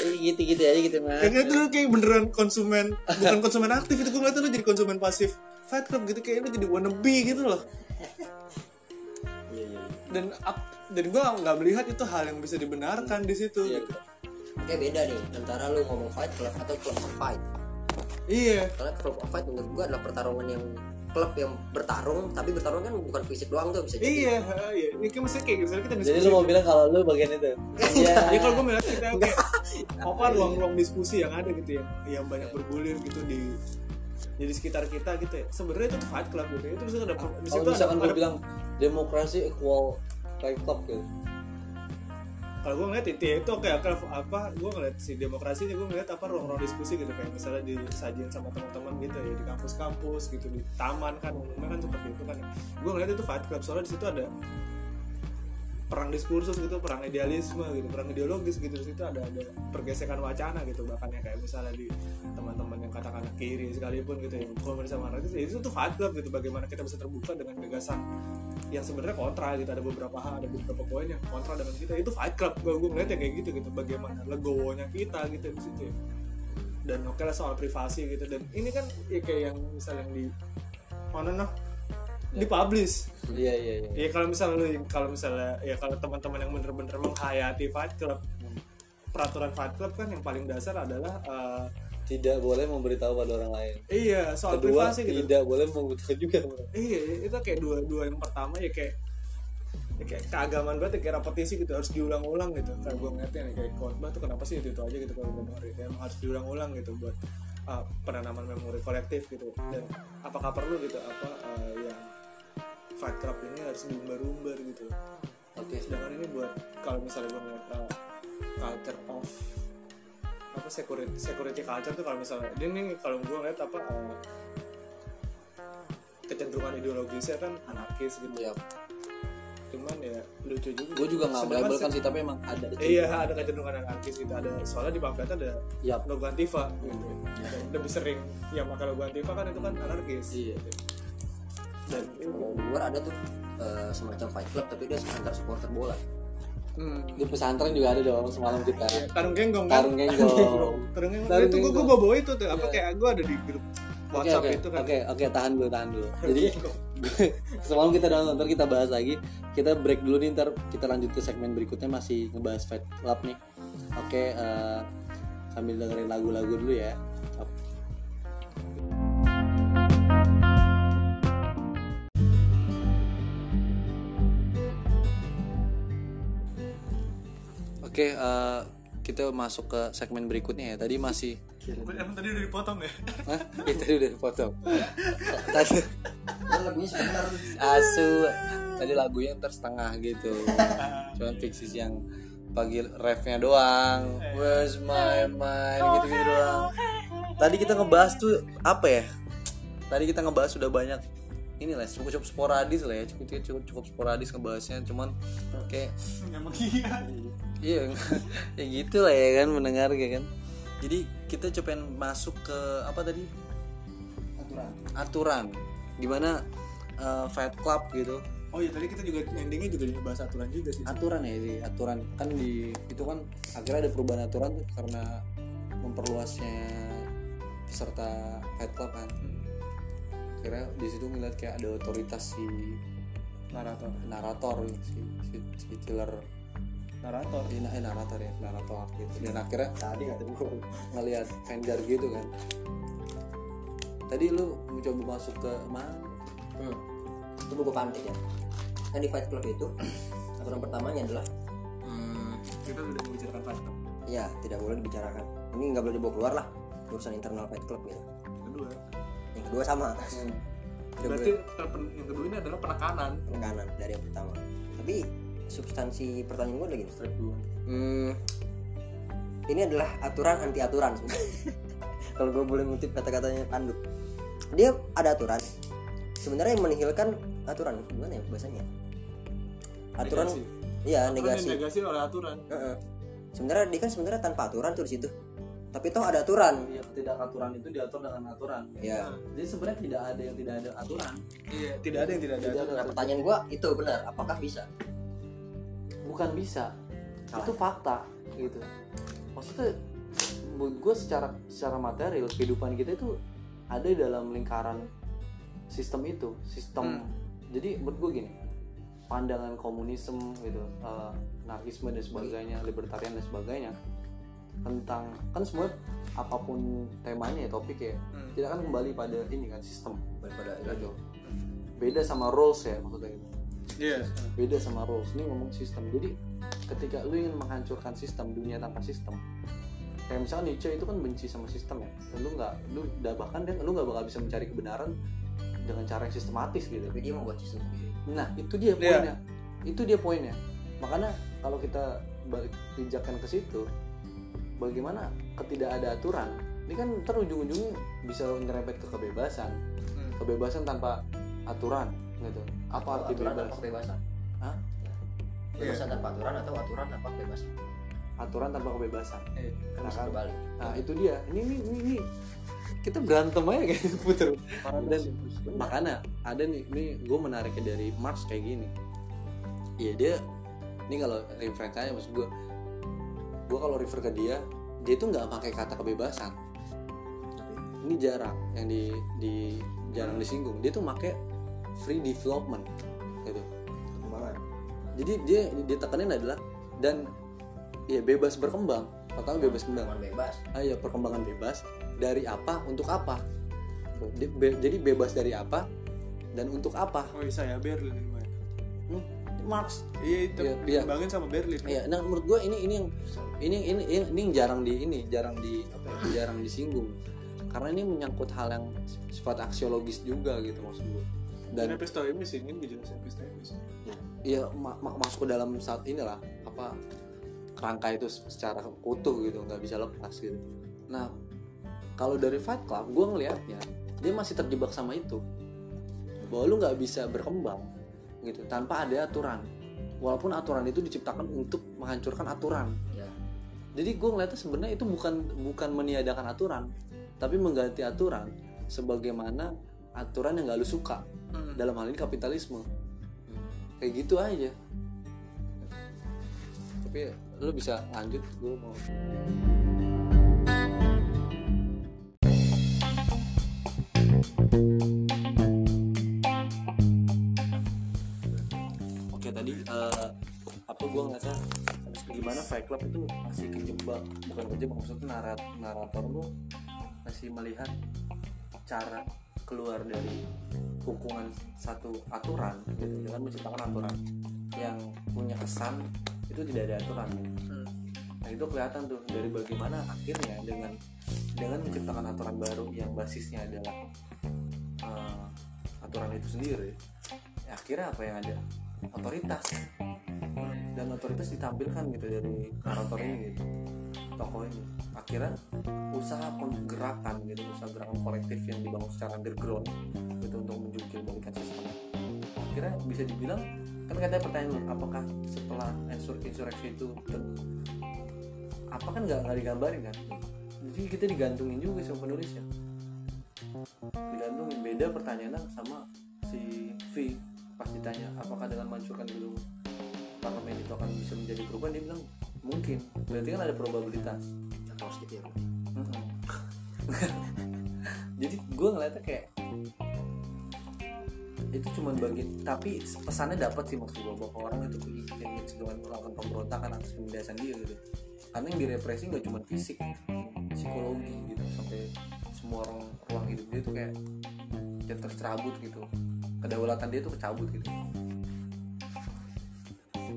gitu gitu aja gitu mah Kayaknya tuh kayak beneran konsumen bukan konsumen aktif itu gue ngeliat lu jadi konsumen pasif Fight Club gitu kayak lu jadi wannabe gitu loh dan dan gue nggak melihat itu hal yang bisa dibenarkan di situ iya gitu. Oke beda nih antara lu ngomong fight club atau club of fight. iya Karena club of fight menurut gua adalah pertarungan yang klub yang bertarung tapi bertarung kan bukan fisik doang tuh bisa jadi. iya iya ini kan maksudnya kayak misalnya kita jadi diskusi lu mau bilang kalau lu bagian itu iya ya kalau gue melihat kita kayak apa ruang-ruang diskusi yang ada gitu ya yang banyak bergulir gitu di ya di sekitar kita gitu ya sebenarnya itu fight club gitu ya. itu bisa ada di situ ada, misalkan gue ada bilang demokrasi equal club gitu. Kalau gue ngeliat itu ya itu oke apa gue ngeliat si demokrasi gue ngeliat apa ruang-ruang diskusi gitu. Kayak misalnya disajin sama teman-teman gitu ya di kampus-kampus gitu di taman kan umumnya kan seperti itu kan gue ngeliat itu fight club soalnya di situ ada perang diskursus gitu perang idealisme gitu perang ideologis gitu. Di situ ada ada pergesekan wacana gitu bahkan ya kayak misalnya di teman-teman yang katakan kiri sekalipun gitu yang komunis sama anarkis ya itu tuh fight club gitu bagaimana kita bisa terbuka dengan gagasan yang sebenarnya kontra gitu. Ada beberapa hal ada beberapa poin yang kontra dengan kita. Itu fight club gue gue ngeliatnya kayak gitu gitu bagaimana legowonya kita gitu di situ ya. dan oke lah soal privasi gitu. Dan ini kan ya kayak yang misalnya yang di mana nah dipublish iya iya iya. Ya kalau misalnya lu kalau misalnya ya kalau teman-teman yang bener-bener menghayati Fight Club peraturan Fight Club kan yang paling dasar adalah eh, tidak boleh memberitahu pada orang lain. Iya soal kedua privasi gitu. tidak boleh memberitahu juga. Iya itu kayak dua dua yang pertama ya kayak ya kayak keagamaan banget ya, kayak repetisi gitu harus diulang-ulang gitu. Kayak gue ngeliatnya nih kayak khotbah tuh kenapa sih itu itu aja gitu kalau gue dengerin. Ya, harus diulang-ulang gitu buat uh, penanaman memori kolektif gitu. Dan apakah perlu gitu apa uh, yang Fight Club ini harus diumbar-umbar gitu. Oke sedangkan ini buat kalau misalnya gue ngeliat uh, culture of apa security security culture tuh kalau misalnya dia nih kalau gue ngeliat apa uh, kecenderungan ideologisnya kan anarkis gitu. Ya cuman ya lucu juga. Gue juga nggak melabelkan sih tapi emang ada iya ada kecenderungan anarkis gitu. Ada soalnya di pamflet ada ya logo antifa gitu. Dan lebih sering yang pakai logo antifa kan itu kan anarkis. Iya. gitu. Dan luar ada tuh eh, semacam fight club tapi dia antar supporter bola. hmm, di pesantren juga ada dong semalam kita ya, tarung genggong kan Tarung genggong. tarung genggong Tarung itu gue bawa itu tuh apa Iya. kayak gue ada di grup WhatsApp oke itu kan oke oke tahan dulu tahan dulu. Jadi semalam kita udah nonton kita bahas lagi. Kita break dulu nih ntar kita lanjut ke segmen berikutnya masih ngebahas Fight Club nih. Oke eh, sambil dengerin lagu-lagu dulu ya. Oke eh, kita masuk ke segmen berikutnya ya. Tadi masih emang tadi udah dipotong ya? Hah? Ya, tadi udah dipotong. Tadi lagunya sebentar. Asu. Tadi lagunya ntar setengah gitu. Cuman fixis yang pagi refnya doang. Where's my mind? Gitu gitu doang. Tadi kita ngebahas tuh apa ya? Tadi kita ngebahas sudah banyak ini lah cukup cukup sporadis lah ya. Cukup cukup cukup sporadis ngebahasnya cuman kayak emang iya iya ya gitu lah ya kan mendengar kayak kan. Jadi kita cobain masuk ke apa tadi? Aturan. Aturan. Gimana eh, Fight Club gitu. Oh iya tadi kita juga endingnya juga bahas aturan juga sih. Aturan ya di aturan. Kan di itu kan akhirnya ada perubahan aturan tuh karena memperluasnya peserta Fight Club kan. Akhirnya di situ ngeliat kayak ada otoritas si narator. narator si si, si killer narator. Eh, eh, narator ya narator gitu. Dan akhirnya tadi nggak tahu ngelihat vendor gitu kan. Tadi lu mencoba masuk ke mana? Hmm. itu buku pantik ya. Kan di Fight Club itu aturan pertamanya adalah hmm, kita udah membicarakan fakta ya tidak boleh dibicarakan. Ini nggak boleh dibawa keluar lah urusan internal Fight Club gitu. Kedua. Yang kedua sama. Tidak berarti boleh yang kedua ini adalah penekanan. Penekanan dari yang pertama. Tapi substansi pertanyaan gue lagi step dua hmm, ini adalah aturan anti aturan kalau gue boleh ngutip kata-katanya Pandu. Dia ada aturan. Sebenarnya yang menihilkan aturan gimana ya bahasanya? Aturan Negasi. iya Aturan negasi. negasi oleh aturan. Heeh. sebenarnya dia kan sebenarnya tanpa aturan tuh di situ. Tapi toh ada aturan. Ya ketidakaturan itu diatur dengan aturan. Ya jadi sebenarnya tidak ada yang tidak ada aturan. Iya tidak ada yang tidak ada Tidak aturan. nah, pertanyaan gua itu benar. Apakah bisa bukan bisa. Salah. itu fakta gitu. Maksudnya menurut gue secara secara material kehidupan kita itu ada dalam lingkaran sistem itu sistem. Jadi menurut gue gini pandangan komunisme gitu anarkisme dan sebagainya libertarian dan sebagainya tentang kan semua apa pun temanya ya topik ya Hmm. kita kan kembali pada ini kan sistem. Daripada gitu. beda sama rules ya maksudnya gitu iya. Beda sama rules. Ini ngomong sistem. Jadi ketika lu ingin menghancurkan sistem dunia tanpa sistem kayak misalnya Nietzsche itu kan benci sama sistem ya. Dan lu nggak lu udah bahkan dia lu nggak bakal bisa mencari kebenaran dengan cara yang sistematis gitu. Tapi dia membuat sistem sendiri. Nah itu dia Iya. poinnya. Itu dia poinnya. Makanya kalau kita balik pijakan ke situ bagaimana ketidakada aturan? Ini kan ntar ujung-ujungnya bisa nyerempet ke kebebasan. Hmm. kebebasan tanpa aturan gitu apa arti aturan bebas? tanpa kebebasan. Hah? kebebasan tanpa aturan atau aturan tanpa kebebasan? Aturan tanpa kebebasan. Eh, Nah, kan. berbalik nah itu dia. Ini ini ini, ini. kita berantem aja kayak puter. Dan makanya ada nih ini gue menariknya dari Marx kayak gini. Iya dia ini kalau referensinya maksud gue gue kalau refer ke dia dia tuh nggak pakai kata kebebasan. Ini jarang yang di di jarang disinggung. Dia tuh pakai free development. Gitu. Perkembangan jadi dia dia tekanin adalah dan ya bebas berkembang. Pertama bebas berkembang perkembangan bebas. Ah ya perkembangan bebas. Dari apa untuk apa? Be- jadi bebas dari apa dan untuk apa? Oh iya saya Berlin hmm, Marx. Iya itu Iya, iya. dikembangin sama Berlin. Ya nah menurut gue ini ini yang ini ini ini, ini yang jarang di ini jarang di apa ya, jarang disinggung. Karena ini menyangkut hal yang sifat aksiologis juga gitu maksud gue dan epistemis ini dijelasin epistemis ya ma- ma- masuk ke dalam saat inilah apa kerangka itu secara utuh gitu nggak bisa lepas gitu. Nah kalau dari Fight Club gue ngelihatnya dia masih terjebak sama itu. Bahwa lu nggak bisa berkembang gitu tanpa ada aturan. Walaupun aturan itu diciptakan untuk menghancurkan aturan. Ya jadi gue ngeliatnya sebenarnya itu bukan bukan meniadakan aturan tapi mengganti aturan sebagaimana aturan yang gak lu suka dalam hal ini kapitalisme. Kayak gitu aja. Tapi lu bisa lanjut gue mau. Oke tadi eh, apa gue ngerasa habis gimana Fight Club itu masih kejebak. Bukan kejebak maksudnya narat narator lu masih melihat cara keluar dari hukuman satu aturan gitu. Dengan menciptakan aturan. Yang punya kesan itu tidak ada aturan nah itu kelihatan tuh dari bagaimana akhirnya dengan dengan menciptakan aturan baru yang basisnya adalah uh, aturan itu sendiri ya akhirnya apa yang ada otoritas. Dan otoritas ditampilkan gitu dari karakter ini gitu. Tokoh ini. Akhirnya usaha gerakan gitu usaha gerakan kolektif yang dibangun secara underground gitu untuk menjungkir balikan sistem. Akhirnya bisa dibilang kan katanya pertanyaan apakah setelah insurreksi itu apa kan nggak nggak digambarin kan? Jadi kita digantungin juga sama penulisnya. Digantungin. Beda pertanyaannya sama si V pas ditanya apakah dengan menghancurkan gedung parlemen itu akan bisa menjadi perubahan? Dia bilang mungkin. Berarti kan ada probabilitas. Harus gitu ya jadi gue ngeliatnya kayak itu cuma bagian tapi pesannya dapat sih maksud gue bahwa orang itu ingin dengan melakukan pemberontakan atas penindasan dia gitu. Karena yang direpresi nggak cuma fisik psikologi gitu. Sampai semua orang ruang hidup dia tuh kayak dia tercerabut gitu kedaulatan dia tuh kecabut gitu.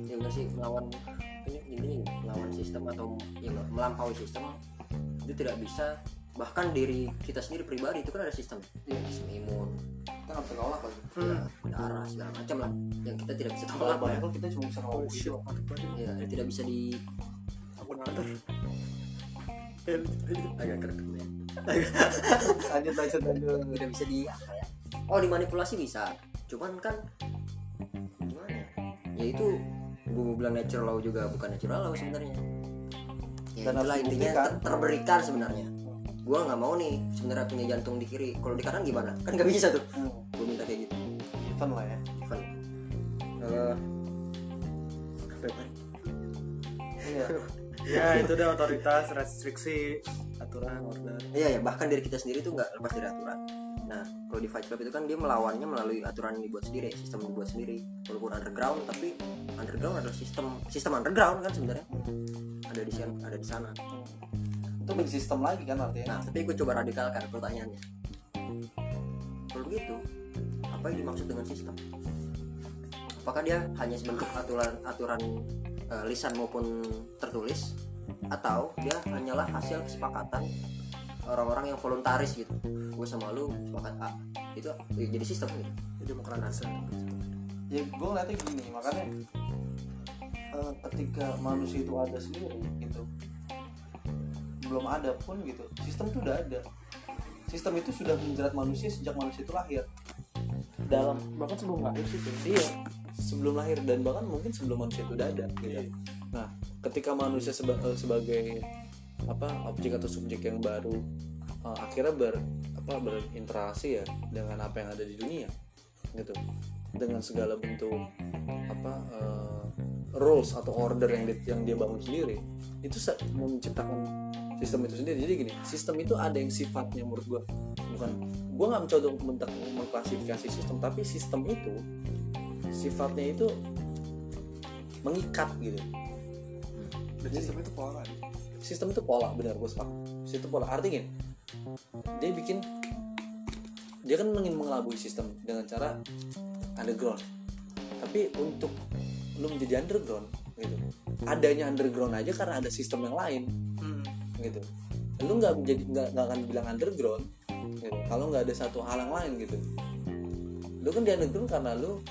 Ya enggak sih melawan ini ini melawan sistem atau ya enggak, melampaui sistem itu tidak bisa. Bahkan diri kita sendiri pribadi itu kan ada sistem. Iya. sistem imun. Kita nggak bisa nolak lagi ya, darah segala macam lah yang kita tidak bisa tolak banyak kan kita cuma bisa ngomong gitu. ya tidak bisa di aku nonton agak kerek ya. Lanjut lanjut lanjut. Tidak bisa di apa ya oh dimanipulasi bisa. Cuman kan gimana ya? Ya itu gue bilang natural law juga bukan natural law sebenarnya. Ya Dan itulah intinya ter- terberikan sebenarnya. Gue nggak mau nih sebenarnya punya jantung di kiri. Kalau di kanan gimana? Kan nggak bisa tuh. Hmm. gue minta kayak gitu. Event lah ya. Even Eh, iya. Ya itu udah otoritas restriksi aturan order. Iya ya bahkan diri kita sendiri tuh nggak lepas dari aturan nah kalau di Fight Club itu kan dia melawannya melalui aturan yang dibuat sendiri sistem yang dibuat sendiri. Walaupun underground tapi underground adalah sistem sistem underground kan sebenarnya. Ada di sana ada di sana. Itu big sistem lagi kan artinya? Nah tapi gue coba radikalkan pertanyaannya. Kalau begitu apa yang dimaksud dengan sistem? Apakah dia hanya sebentuk aturan aturan eh, lisan maupun tertulis? Atau dia hanyalah hasil kesepakatan orang-orang yang voluntaris gitu. Gue sama lu sepakat A. Itu ya jadi sistem gitu. Jadi demokrasi ya gue ngeliatnya gini makanya eh, ketika manusia itu ada sendiri gitu belum ada pun gitu sistem itu udah ada. Sistem itu sudah menjerat manusia sejak manusia itu lahir. Dalam bahkan sebelum lahir sih iya sebelum lahir dan bahkan mungkin sebelum manusia itu udah ada gitu. nah ketika manusia seba- eh, sebagai apa objek atau subjek yang baru eh, akhirnya ber apa berinteraksi ya dengan apa yang ada di dunia gitu. Dengan segala bentuk apa eh, rules atau order yang di- yang dia bangun sendiri itu menciptakan sistem itu sendiri. Jadi gini sistem itu ada yang sifatnya menurut gua. Bukan gua nggak mencoba untuk men- mengklasifikasi sistem tapi sistem itu sifatnya itu mengikat gitu. Dan sistem itu pola sistem itu pola benar gue sepakat. Sistem pola. Artinya gini, dia bikin dia kan ingin mengelabui sistem dengan cara underground. Tapi untuk lu menjadi underground gitu adanya underground aja karena ada sistem yang lain. Gitu. Lu nggak menjadi nggak akan bilang underground gitu. kalau nggak ada satu hal yang lain gitu. Lu kan di underground karena lu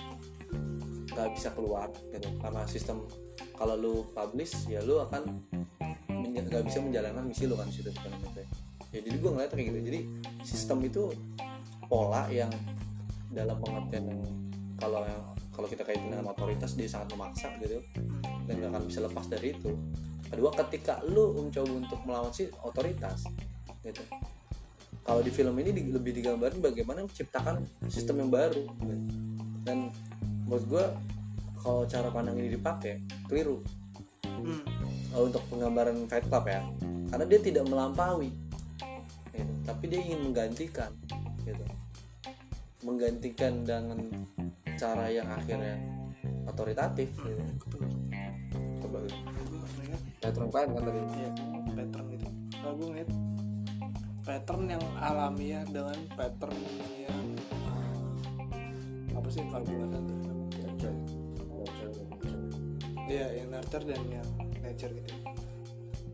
nggak bisa keluar gitu. Karena sistem kalau lu publish ya lu akan nggak bisa menjalankan misi lu kan situ ya jadi gue ngeliat kayak gitu. Jadi sistem itu pola yang dalam pengertian yang kalau yang kalau kita kaitin dengan otoritas dia sangat memaksa gitu. Dan nggak akan bisa lepas dari itu. Kedua ketika lu mencoba untuk melawan si otoritas gitu. Kalau di film ini di- lebih digambarin bagaimana menciptakan sistem yang baru gitu. dan menurut gue kalau cara pandang ini dipakai keliru kalau untuk penggambaran Fight Club ya karena dia tidak melampaui gitu. tapi dia ingin menggantikan gitu menggantikan dengan cara yang akhirnya otoritatif gitu. coba gitu. Pattern Klein kan tadi Iya, pattern gitu. Nah, gue ngeliat pattern yang alamiah dengan pattern yang uh, apa sih kalau bulan Iya, yang nurture dan yang nature gitu.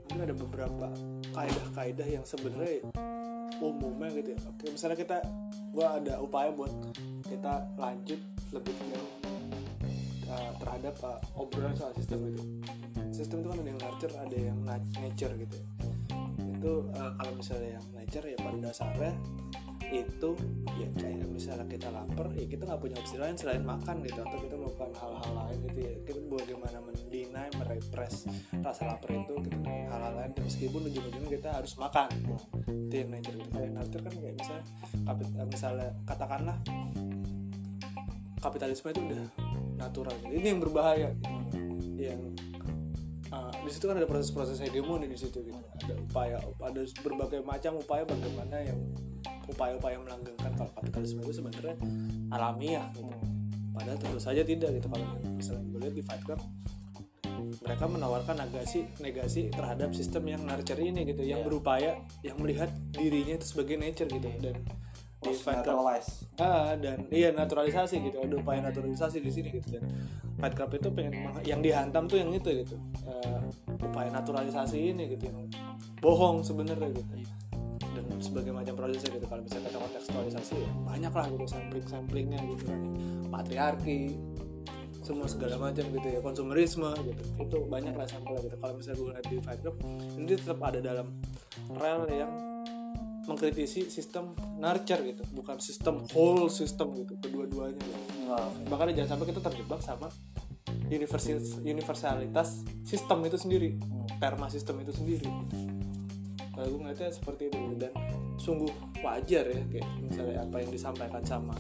kan ada beberapa kaidah-kaidah yang sebenarnya umumnya gitu ya. Oke misalnya kita gua ada upaya buat kita lanjut lebih jauh uh, terhadap uh, obrolan soal sistem itu. Sistem itu kan ada yang nurture ada yang nature gitu ya. Itu uh, kalau misalnya yang nature ya pada dasarnya itu ya kayak misalnya kita lapar ya kita nggak punya opsi lain selain makan gitu atau kita melakukan hal-hal lain gitu ya kita bagaimana mendinai merepress rasa lapar itu gitu hal-hal lain meskipun ujung-ujungnya kita harus makan itu yang nature gitu kayak nature kan kayak misalnya kapit- misalnya katakanlah kapitalisme itu udah natural gitu. ini yang berbahaya gitu. yang uh, di situ kan ada proses-proses hegemoni di situ gitu ada upaya ada berbagai macam upaya bagaimana yang upaya-upaya melanggengkan kalau kapitalisme itu sebenarnya alamiah gitu. padahal tentu saja tidak gitu. Kalau misalnya gue lihat di Fight Club mereka menawarkan negasi negasi terhadap sistem yang nurture ini gitu. Yang Iya. berupaya yang melihat dirinya itu sebagai nature gitu. Dan di Fight Club Ah, dan iya naturalisasi gitu. Ada upaya naturalisasi di sini gitu. Dan Fight Club itu pengen yang dihantam tuh yang itu gitu. Eh, upaya naturalisasi ini gitu. Yang bohong sebenarnya gitu dan sebagai macam prosesnya gitu kalau misalnya kita kontekstualisasi ya banyak lah gitu sampling samplingnya gitu kan. Patriarki semua segala macam gitu ya konsumerisme gitu. Itu banyak lah sampelnya gitu. Kalau misalnya gue lihat di Fight Club ini tetap ada dalam rel yang mengkritisi sistem nurture gitu bukan sistem whole system gitu kedua-duanya gitu. Wow. makanya jangan sampai kita terjebak sama universalitas sistem itu sendiri perma sistem itu sendiri kalau gue ngeliatnya seperti itu. Dan sungguh wajar ya kayak misalnya apa yang disampaikan sama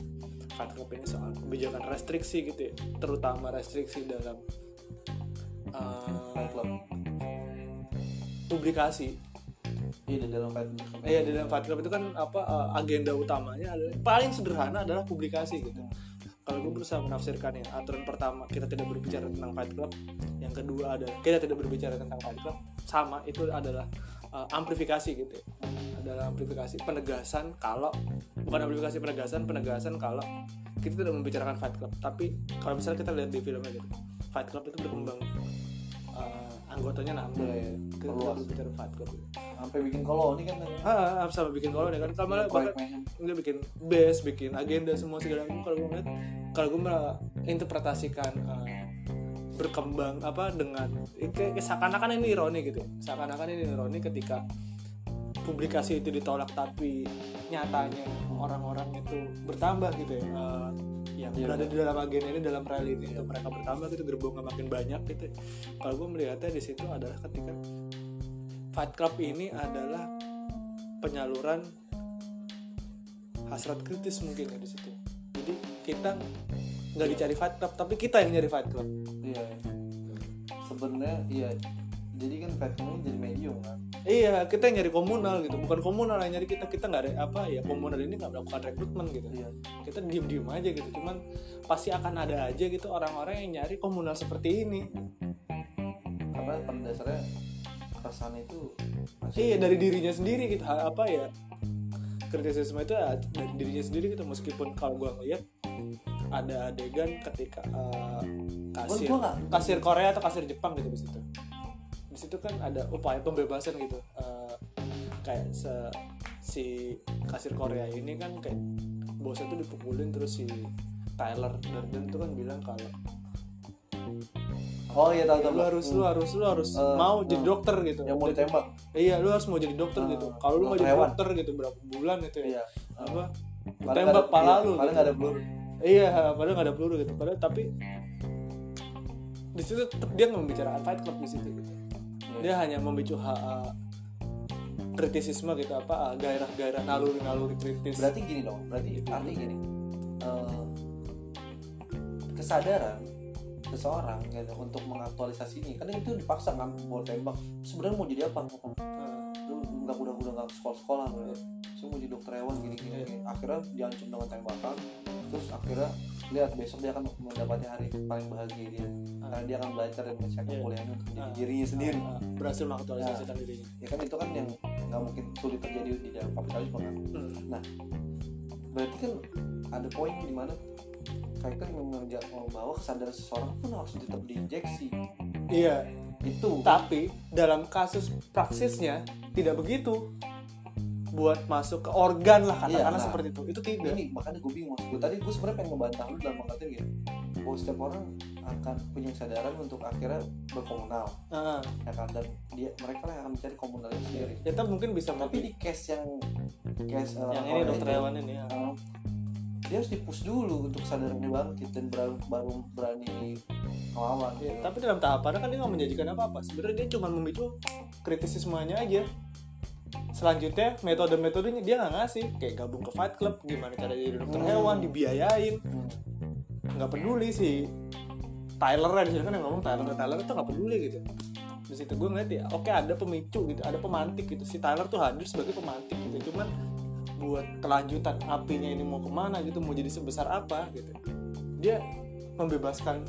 Club ini soal kebijakan restriksi gitu ya. Terutama restriksi dalam uh, Fight Club. publikasi. Iya di dalam Fight Club. Iya di dalam Fight Club itu kan apa uh, agenda utamanya adalah paling sederhana adalah publikasi gitu. Kalau gue berusaha menafsirkan ya aturan pertama kita tidak berbicara tentang Fight Club, yang kedua adalah kita tidak berbicara tentang Fight Club, sama itu adalah uh, amplifikasi gitu. Ya. Adalah amplifikasi penegasan kalau bukan amplifikasi penegasan penegasan kalau kita tidak membicarakan Fight Club, tapi kalau misalnya kita lihat di filmnya gitu, Fight Club itu berkembang uh, anggotanya nambah ya. Kita tidak berbicara Fight Club. sampai bikin koloni kan Ah, ah, sama bikin koloni kan kalau malah bahkan dia bikin base bikin agenda semua segala macam kalau gue ngeliat kalau gue interpretasikan eh, berkembang apa dengan seakan-akan ini ironi gitu ya. seakan-akan ini ironi ketika publikasi itu ditolak tapi nyatanya orang-orang itu bertambah gitu ya eh, yang Iya, berada di dalam agenda ini dalam rel ini itu mereka bertambah gitu gerbongnya makin banyak gitu kalau gue melihatnya di situ adalah ketika Fight Club ini adalah penyaluran hasrat kritis mungkin ya di situ. Jadi kita nggak dicari Fight Club, tapi kita yang nyari Fight Club. iya sebenarnya iya jadi kan Fight Club ini jadi medium kan Iya, kita yang nyari komunal gitu, bukan komunal yang nyari kita. Kita nggak ada apa ya komunal ini nggak melakukan rekrutmen gitu. iya Kita diem-diem aja gitu. Cuman pasti akan ada aja gitu orang-orang yang nyari komunal seperti ini. karena pada dasarnya keresahan itu masih Iya dari dirinya sendiri gitu. Apa ya kritisisme itu ya dari dirinya sendiri gitu. Meskipun kalau gua ngeliat ada adegan ketika eh, kasir nggak- kasir Korea atau kasir Jepang gitu di situ. Di situ kan ada upaya pembebasan gitu. Eh, kayak se si kasir Korea ini kan kayak bosnya tuh dipukulin terus si Tyler Durden tuh kan bilang kalau oh iya tahu tahu lu harus lu harus lu harus Eh, mau jadi eh. dokter gitu yang mau ditembak Iya, lu harus mau jadi dokter Ah, gitu. Kalau lu mau jadi hewan. dokter gitu berapa bulan itu ya? iya Apa? Tembak pala iya, lu. paling gitu. ada peluru Iya, padahal nggak ada peluru gitu. Padahal tapi di situ tetap dia nggak membicarakan Fight Club di situ gitu. Iya. Dia hanya memicu ha- ha- kritisisme gitu apa ah, gairah-gairah naluri-naluri kritis. berarti gini dong berarti artinya gini eh, kesadaran seseorang gitu untuk mengaktualisasi ini kan itu dipaksa kan mau tembak sebenarnya mau jadi apa Ah, lu nggak udah udah nggak sekolah sekolah lu saya mau jadi dokter hewan gini gini, gini. akhirnya diancam dengan tembakan terus akhirnya lihat besok dia akan mendapati hari paling bahagia dia. Karena dia akan belajar dan menyiapkan Iya. kuliahnya untuk menjadi Ah. dirinya sendiri. ah, berhasil mengaktualisasikan dirinya. ya kan itu kan yang nggak mungkin sulit terjadi di dalam kapitalisme kan. Hmm. berarti kan ada poin di mana kayak kan mengerja bahwa kesadaran seseorang pun harus tetap diinjeksi. Iya, itu. Tapi dalam kasus praksisnya tidak begitu buat masuk ke organ lah Iya, katakanlah nah. seperti itu itu tidak ini makanya gue bingung gue tadi gue sebenarnya pengen ngebantah lu dalam pengertian gini bahwa setiap orang akan punya kesadaran untuk akhirnya berkomunal Heeh. ya kan dan dia mereka lah yang akan mencari komunalnya sendiri kita mungkin bisa tapi di case yang case uh, yang ini dokter hewan ini ya. uh, dia harus dipush dulu untuk kesadaran bangkit dan baru, baru berani melawan Ya, gitu. tapi dalam tahapannya kan dia nggak menjanjikan apa-apa. Sebenarnya dia cuma memicu kritisismenya aja. Selanjutnya metode-metodenya dia nggak ngasih, kayak gabung ke Fight Club, gimana cara jadi dokter hewan, dibiayain, nggak peduli sih. Tyler di sini kan yang ngomong Tyler, Tyler itu nggak peduli gitu. Di situ gue ngeliat ya, oke ada pemicu gitu, ada pemantik gitu. Si Tyler tuh hadir sebagai pemantik gitu, cuman buat kelanjutan apinya ini mau ke mana gitu, mau jadi sebesar apa gitu. Dia membebaskan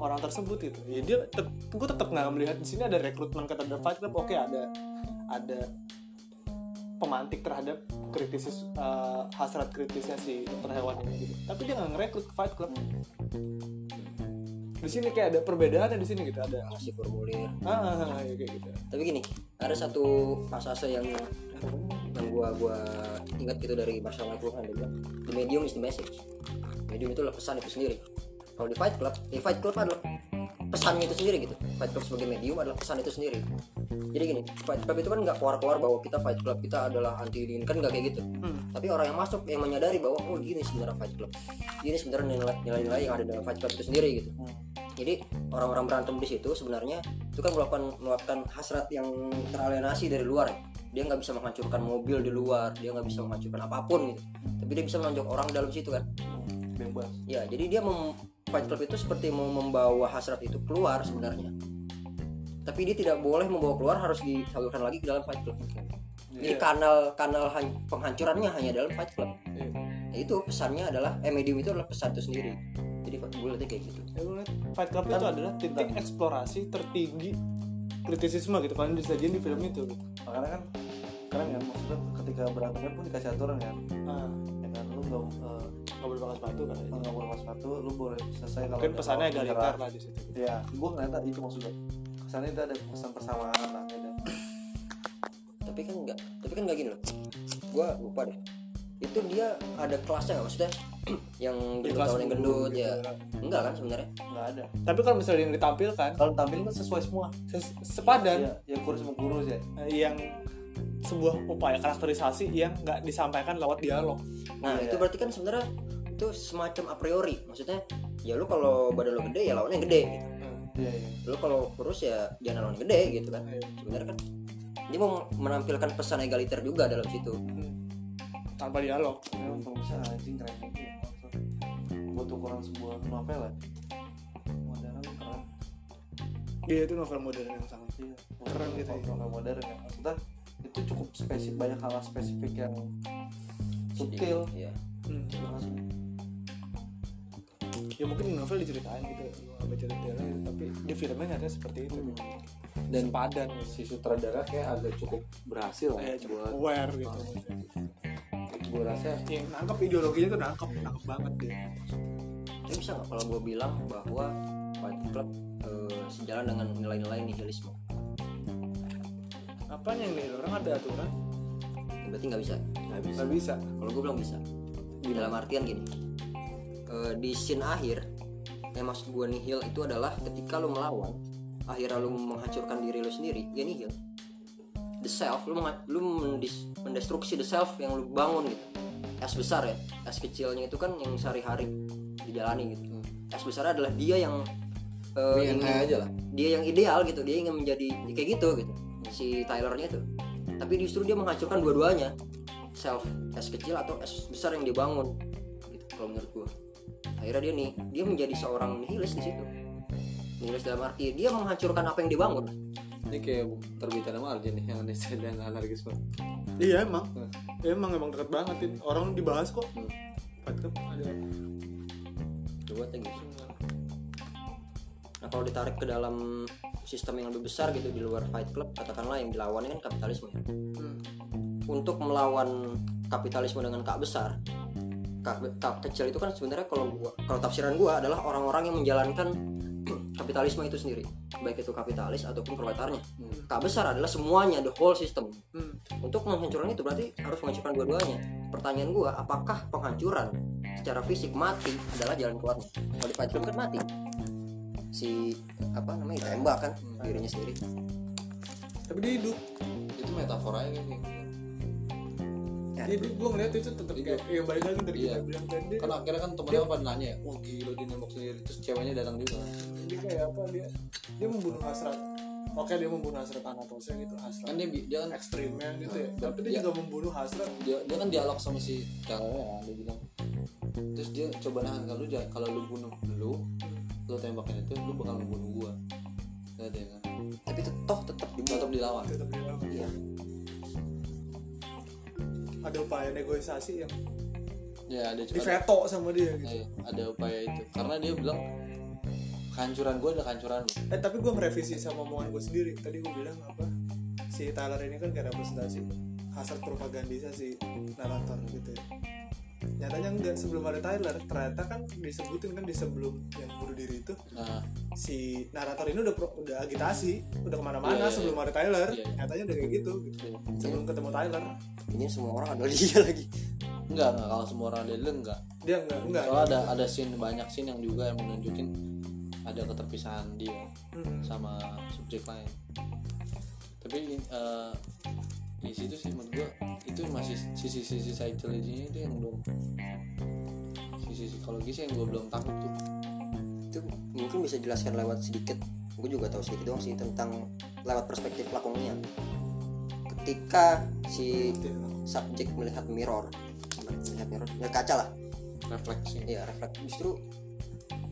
orang tersebut gitu ya dia tet gue tetap nggak melihat di sini ada rekrutmen ke The Fight Club oke ada ada pemantik terhadap kritisis eh, hasrat kritisnya si dokter hewan ini gitu. Tapi dia nggak ngerekrut ke Fight Club. Di sini kayak ada perbedaannya di sini gitu ada ngasih formulir. Ah ya kayak gitu. Tapi gini ada satu pasase yang yang gua gua ingat gitu dari gua kan dia bilang the medium is the message. Medium itu adalah pesan itu sendiri. Kalau di fight club di fight club adalah pesannya itu sendiri gitu. Fight club sebagai medium adalah pesan itu sendiri jadi gini fight club itu kan nggak keluar-keluar bahwa kita fight club kita adalah anti ini kan nggak kayak gitu. Tapi orang yang masuk yang menyadari bahwa oh gini sebenarnya fight club. Ini sebenarnya nilai- nilai-nilai yang ada dalam fight club itu sendiri gitu. Jadi orang-orang berantem di situ sebenarnya itu kan melakukan melakukan hasrat yang teralienasi dari luar ya. Dia nggak bisa menghancurkan mobil di luar dia nggak bisa menghancurkan apa pun gitu. Tapi dia bisa menonjok orang dalam situ kan. Bebas. Ya jadi dia mem fight club itu seperti mau membawa hasrat itu keluar sebenarnya tapi dia tidak boleh membawa keluar harus disalurkan lagi ke dalam fight club. Jadi Iya. kanal kanal han- penghancurannya hanya dalam fight club. Iya. Ya itu pesannya adalah eh medium itu adalah pesan itu sendiri jadi gue lihatnya kayak gitu. Ya, gue Fight Club itu adalah titik eksplorasi tertinggi kritisisme gitu kan disajin di film itu gitu. Makanya kan keren kan maksudnya ketika berantemnya pun dikasih aturan kan. Ah. Ya kan lu nggak eh, nggak boleh pakai sepatu kan nggak boleh pakai sepatu lu boleh selesai kalau mungkin pesannya egaliter menyerah. lah di situ. Ya gue ngeliatnya itu maksudnya kesannya itu ada pesan persamaan lah gitu tapi kan enggak tapi kan enggak gini loh. Gue lupa deh. Itu dia ada kelasnya nggak maksudnya? Yang Di kelas yang gendut gitu ya ya. enggak kan sebenarnya? Nggak ada. Tapi kalau misalnya yang ditampilkan kalau tampil kan sesuai semua. ses- sepadan. Ya, ya kurus sama kurus ya eh, yang sebuah upaya karakterisasi yang nggak disampaikan lewat dialog. Nah Iya, itu berarti kan sebenarnya itu semacam a priori. Maksudnya ya lu kalau badan lu gede ya lawannya gede gitu iya iya. Lu kalau kurus ya jangan lawan gede gitu kan. Iya. sebenarnya kan? Dia mau menampilkan pesan egaliter juga dalam situ. Tanpa dialog. Ya, kalau bisa anjing keren banget ya. buat ukuran sebuah novel ya. Modern keren. Dia itu novel modern yang sangat iya. Keren gitu ya. novel modern ya. Maksudnya itu cukup spesifik banyak hal spesifik yang subtil. ya hmm. Ya mungkin di novel diceritain gitu nggak gitu. tapi di filmnya nyatanya seperti itu. Gitu. dan gitu. si sutradara kayak agak cukup berhasil lah kayak cukup buat aware gitu gue rasa yang nangkep ideologinya tuh nangkep nangkep banget dia. Tapi bisa nggak kalau gue bilang bahwa Fight Club eh, sejalan dengan nilai-nilai nihilisme? Apanya ini? Orang ada aturan? Ya, berarti nggak bisa? Nggak bisa. Bisa kalau gue bilang bisa. Dalam artian gini eh, di scene akhir yang maksud gue nihil itu adalah ketika lu melawan akhirnya lu menghancurkan diri lu sendiri ya nihil. The self lu, lu mendis- mendestruksi the self yang lu bangun gitu. S besar ya S kecilnya itu kan yang sehari-hari dijalani gitu. S besar adalah dia yang eh, Yang ingin- aja lah. dia yang ideal gitu dia ingin menjadi ya kayak gitu gitu si Tylernya itu. Tapi justru dia menghancurkan dua-duanya self S kecil atau S besar yang dibangun gitu kalau menurut gua akhirnya dia nih dia menjadi seorang nihilis di situ. Nihilis dalam arti dia menghancurkan apa yang dibangun. Ini kayak terbitan sama Arjen nih yang ada dan anarkisme iya emang. Emang emang deket banget ini. Orang dibahas kok. Hmm. Fight Club ada. Coba gitu nah kalau ditarik ke dalam sistem yang lebih besar gitu di luar fight club katakanlah yang dilawannya kan kapitalisme ya. Hmm. untuk melawan kapitalisme dengan kak besar kecil itu kan sebenarnya kalau gua kalau tafsiran gua adalah orang-orang yang menjalankan kapitalisme itu sendiri. Baik itu kapitalis ataupun proletarnya. Hmm. K besar adalah semuanya the whole system. Hmm. untuk menghancurkan itu berarti harus menghancurkan dua-duanya. Pertanyaan gua apakah penghancuran secara fisik mati adalah jalan keluarnya? Kalau di Fight Club kan mati. Si apa namanya tembak kan dirinya sendiri. Tapi dia hidup. Itu metaforanya gitu. ya, jadi gue ngeliat itu tetap kayak ya balik lagi dari Iya. kita bilang tadi. Kan akhirnya kan temennya pada nanya ya wah gila dia nembak sendiri. Terus ceweknya datang juga. Dia kayak apa dia dia membunuh hasrat. Oke dia membunuh hasrat Anatosnya gitu hasrat kan dia dia kan ekstrimnya gitu ya. Tapi dia dia- juga membunuh hasrat. dia, dia kan dialog sama si ceweknya kan dia bilang. Terus dia coba nahan kalau lu kalau lu bunuh lu lu tembakin itu lu bakal ngebunuh gua. Lihat ya kan. Tapi tet- toh tetap tetap dilawan. Tetap dia lawan. iya ada upaya negosiasi yang ya ada veto sama dia gitu. Iya, ada upaya itu. Karena dia bilang kehancuran gua adalah kehancuran lu. Eh tapi gue merevisi sama omongan gue sendiri. Tadi gue bilang apa? Si Tyler ini kan kayak representasi hasrat propagandisasi narator gitu ya nyatanya enggak sebelum ada Tyler ternyata kan disebutin kan di sebelum yang bunuh diri itu nah si narator ini udah pro- udah agitasi udah ke mana-mana Iya, iya, sebelum ada Tyler. Iya, iya. nyatanya udah kayak gitu, gitu. sebelum ketemu Tyler. Ini semua orang adalah dia lagi. Enggak enggak kalau semua orang ada enggak dia enggak enggak soalnya ada ada scene banyak scene yang juga yang menunjukin ada keterpisahan dia Mm-mm. sama subjek lain. Tapi eh, di situ sih menurut gua itu masih sisi-sisi psychology itu yang belum sisi psikologis yang gua belum tangkap tuh. Itu mungkin bisa jelaskan lewat sedikit. Gue juga tahu sedikit doang sih tentang lewat perspektif lakonnya ketika si subjek melihat mirror melihat mirror melihat kaca lah. Refleksi. Ya refleks. Justru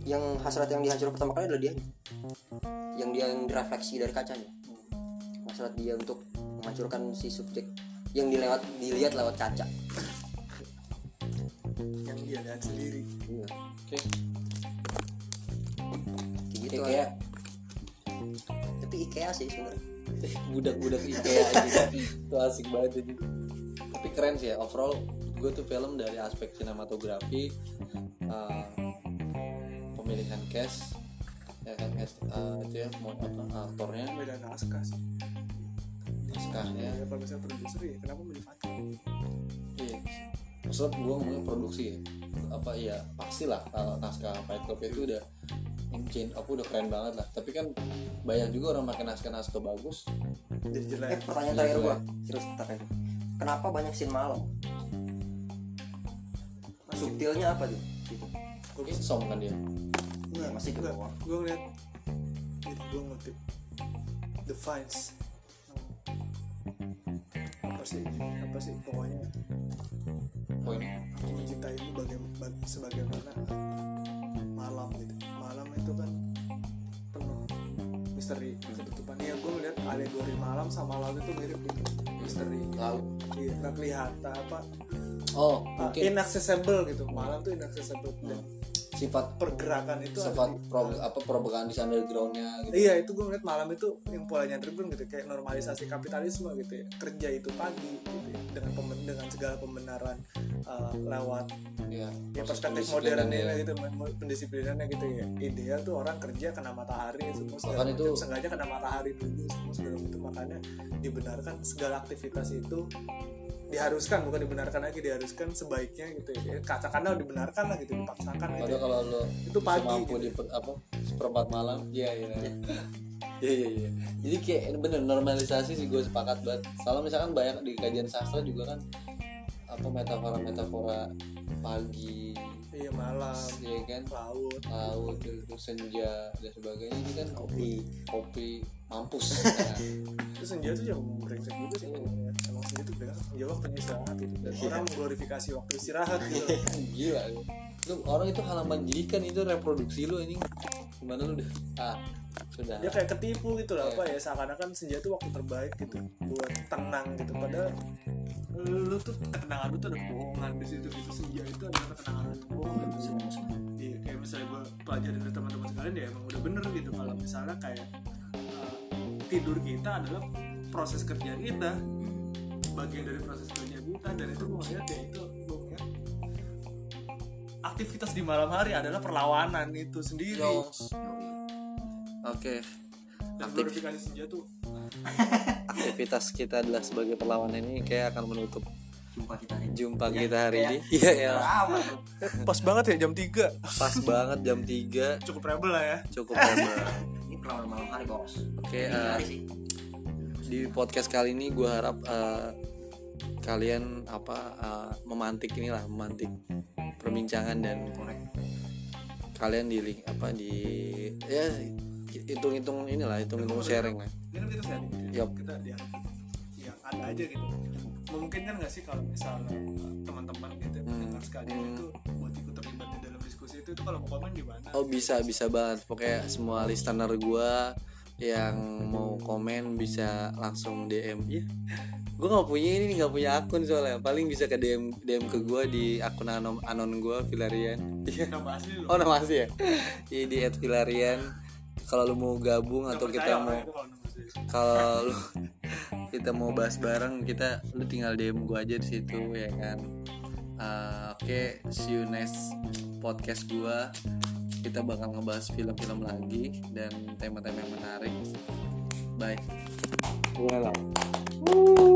yang hasrat yang dihancurkan pertama kali adalah dia. Yang dia yang direfleksi dari kacanya hasrat dia untuk menghancurkan si subjek yang dilewat dilihat lewat kaca. Yang dia lihat sendiri. Iya. Oke. Kayak gitu kayak kayak tapi IKEA sih sebenarnya. Budak-budak IKEA itu asik banget aja tapi keren sih ya overall gue tuh film dari aspek sinematografi uh, pemilihan cast ya kan cast uh, itu ya mau apa aktornya. Beda naskah sih naskahnya ya kalau misalnya produser ya kenapa milih Fatih iya. Maksud gue ngomongin produksi ya. Apa ya pastilah kalau naskah Fight Club itu udah engine apa udah keren banget lah. Tapi kan banyak juga orang pakai naskah naskah bagus. Jadi eh jelek pertanyaan terakhir gua. terus terakhir kenapa banyak scene malam? Subtilnya apa tuh? Gitu. Insom kan dia? Enggak, masih ke bawah. Gue ngeliat Jadi gue ngutip. The Vines Apa sih Apa sih pokoknya poin. Aku mencintaimu baga- bag- sebagaimana Malam gitu. Malam itu kan Penuh Misteri Ketutupan Iya gue ngeliat alegori malam sama laut itu mirip gitu. Misteri. Laut. Iya Gak kelihatan apa? Oh uh, mungkin. Inaccessible gitu. Malam tuh inaccessible. Dan sifat pergerakan itu sifat di- pro, apa propagandis undergroundnya gitu. Iya itu gue ngeliat malam itu yang polanya underground gitu kayak normalisasi kapitalisme gitu ya. Kerja itu pagi gitu ya. dengan pemen- dengan segala pembenaran uh, lewat ya, ya proses perspektif modernnya gitu men- pendisiplinannya gitu ya. Ideal tuh orang kerja kena matahari semua segala itu- macam. sengaja kena matahari dulu semua segala itu makanya dibenarkan segala aktivitas itu diharuskan bukan dibenarkan lagi diharuskan sebaiknya gitu ya. Katakanlah dibenarkan lah gitu dipaksakan gitu Padahal ya. kalau lo Itu pagi mampu gitu. di per- apa seperempat malam. Iya iya. Iya iya iya. Jadi kayak bener normalisasi sih gue sepakat banget. Soalnya misalkan banyak di kajian sastra juga kan apa metafora metafora pagi iya malam ya kan? laut. Laut itu senja dan sebagainya. Ini kan kopi. kopi mampus. Nah, itu senja tuh jam brengsek juga sih emang emang senja tuh bilang senja waktunya istirahat gitu dan orang mengglorifikasi waktu istirahat gitu. Gila. Lu orang itu halaman jadikan itu reproduksi lu ini gimana lu udah ah sudah. Dia kayak ketipu gitu lah apa ya? Seakan-akan senja tuh waktu terbaik gitu buat tenang gitu. Padahal lu tuh ketenangan lu tuh ada kebohongan di situ gitu. Senja itu adalah ketenangan dan kebohongan gitu Iya, kayak misalnya gue pelajarin dari teman-teman sekalian ya emang udah bener gitu. Kalau misalnya kayak uh, tidur kita adalah proses kerja kita. Bagian dari proses kerja kita dan itu gue ngeliat ya itu gue ngeliat aktivitas di malam hari adalah perlawanan itu sendiri. Oke. Aktif. Glorifikasi senja tuh. Aktivitas kita adalah sebagai perlawanan ini kayak akan menutup jumpa kita hari ini. jumpa kita hari ini. Iya ya. Pas banget ya jam 3 pas banget jam 3 cukup rebel lah ya. Cukup hebat ini perlawanan malam hari bos. Oke Ini eh, hari sih. di podcast kali ini gue harap eh, kalian apa eh, memantik inilah memantik perbincangan dan kalian di link apa di ya hitung-hitung inilah hitung-hitung sharing lah. Ini kan kita sharing. Ya. Yup. kita yang yang ada aja gitu. Memungkinkan nggak sih kalau misalnya uh, teman-teman gitu Hmm. mendengar sekalian itu buat ikut terlibat di dalam diskusi itu itu kalau mau komen gimana? Oh bisa bisa banget. Pokoknya semua listener gue yang mau komen bisa langsung DM ya gue nggak punya ini nggak punya akun soalnya. Paling bisa ke DM DM ke gue di akun anon anon gue Vilarian. Iya. nama asli lu? Oh nama asli ya? Iya di @vilarian kalau lu mau gabung atau kita mau kalau lu kita mau bahas bareng kita lu tinggal DM gua aja di situ ya kan? Uh, oke okay, see you next podcast gua. Kita bakal ngebahas film-film lagi dan tema-tema yang menarik. Bye. Well. Woo.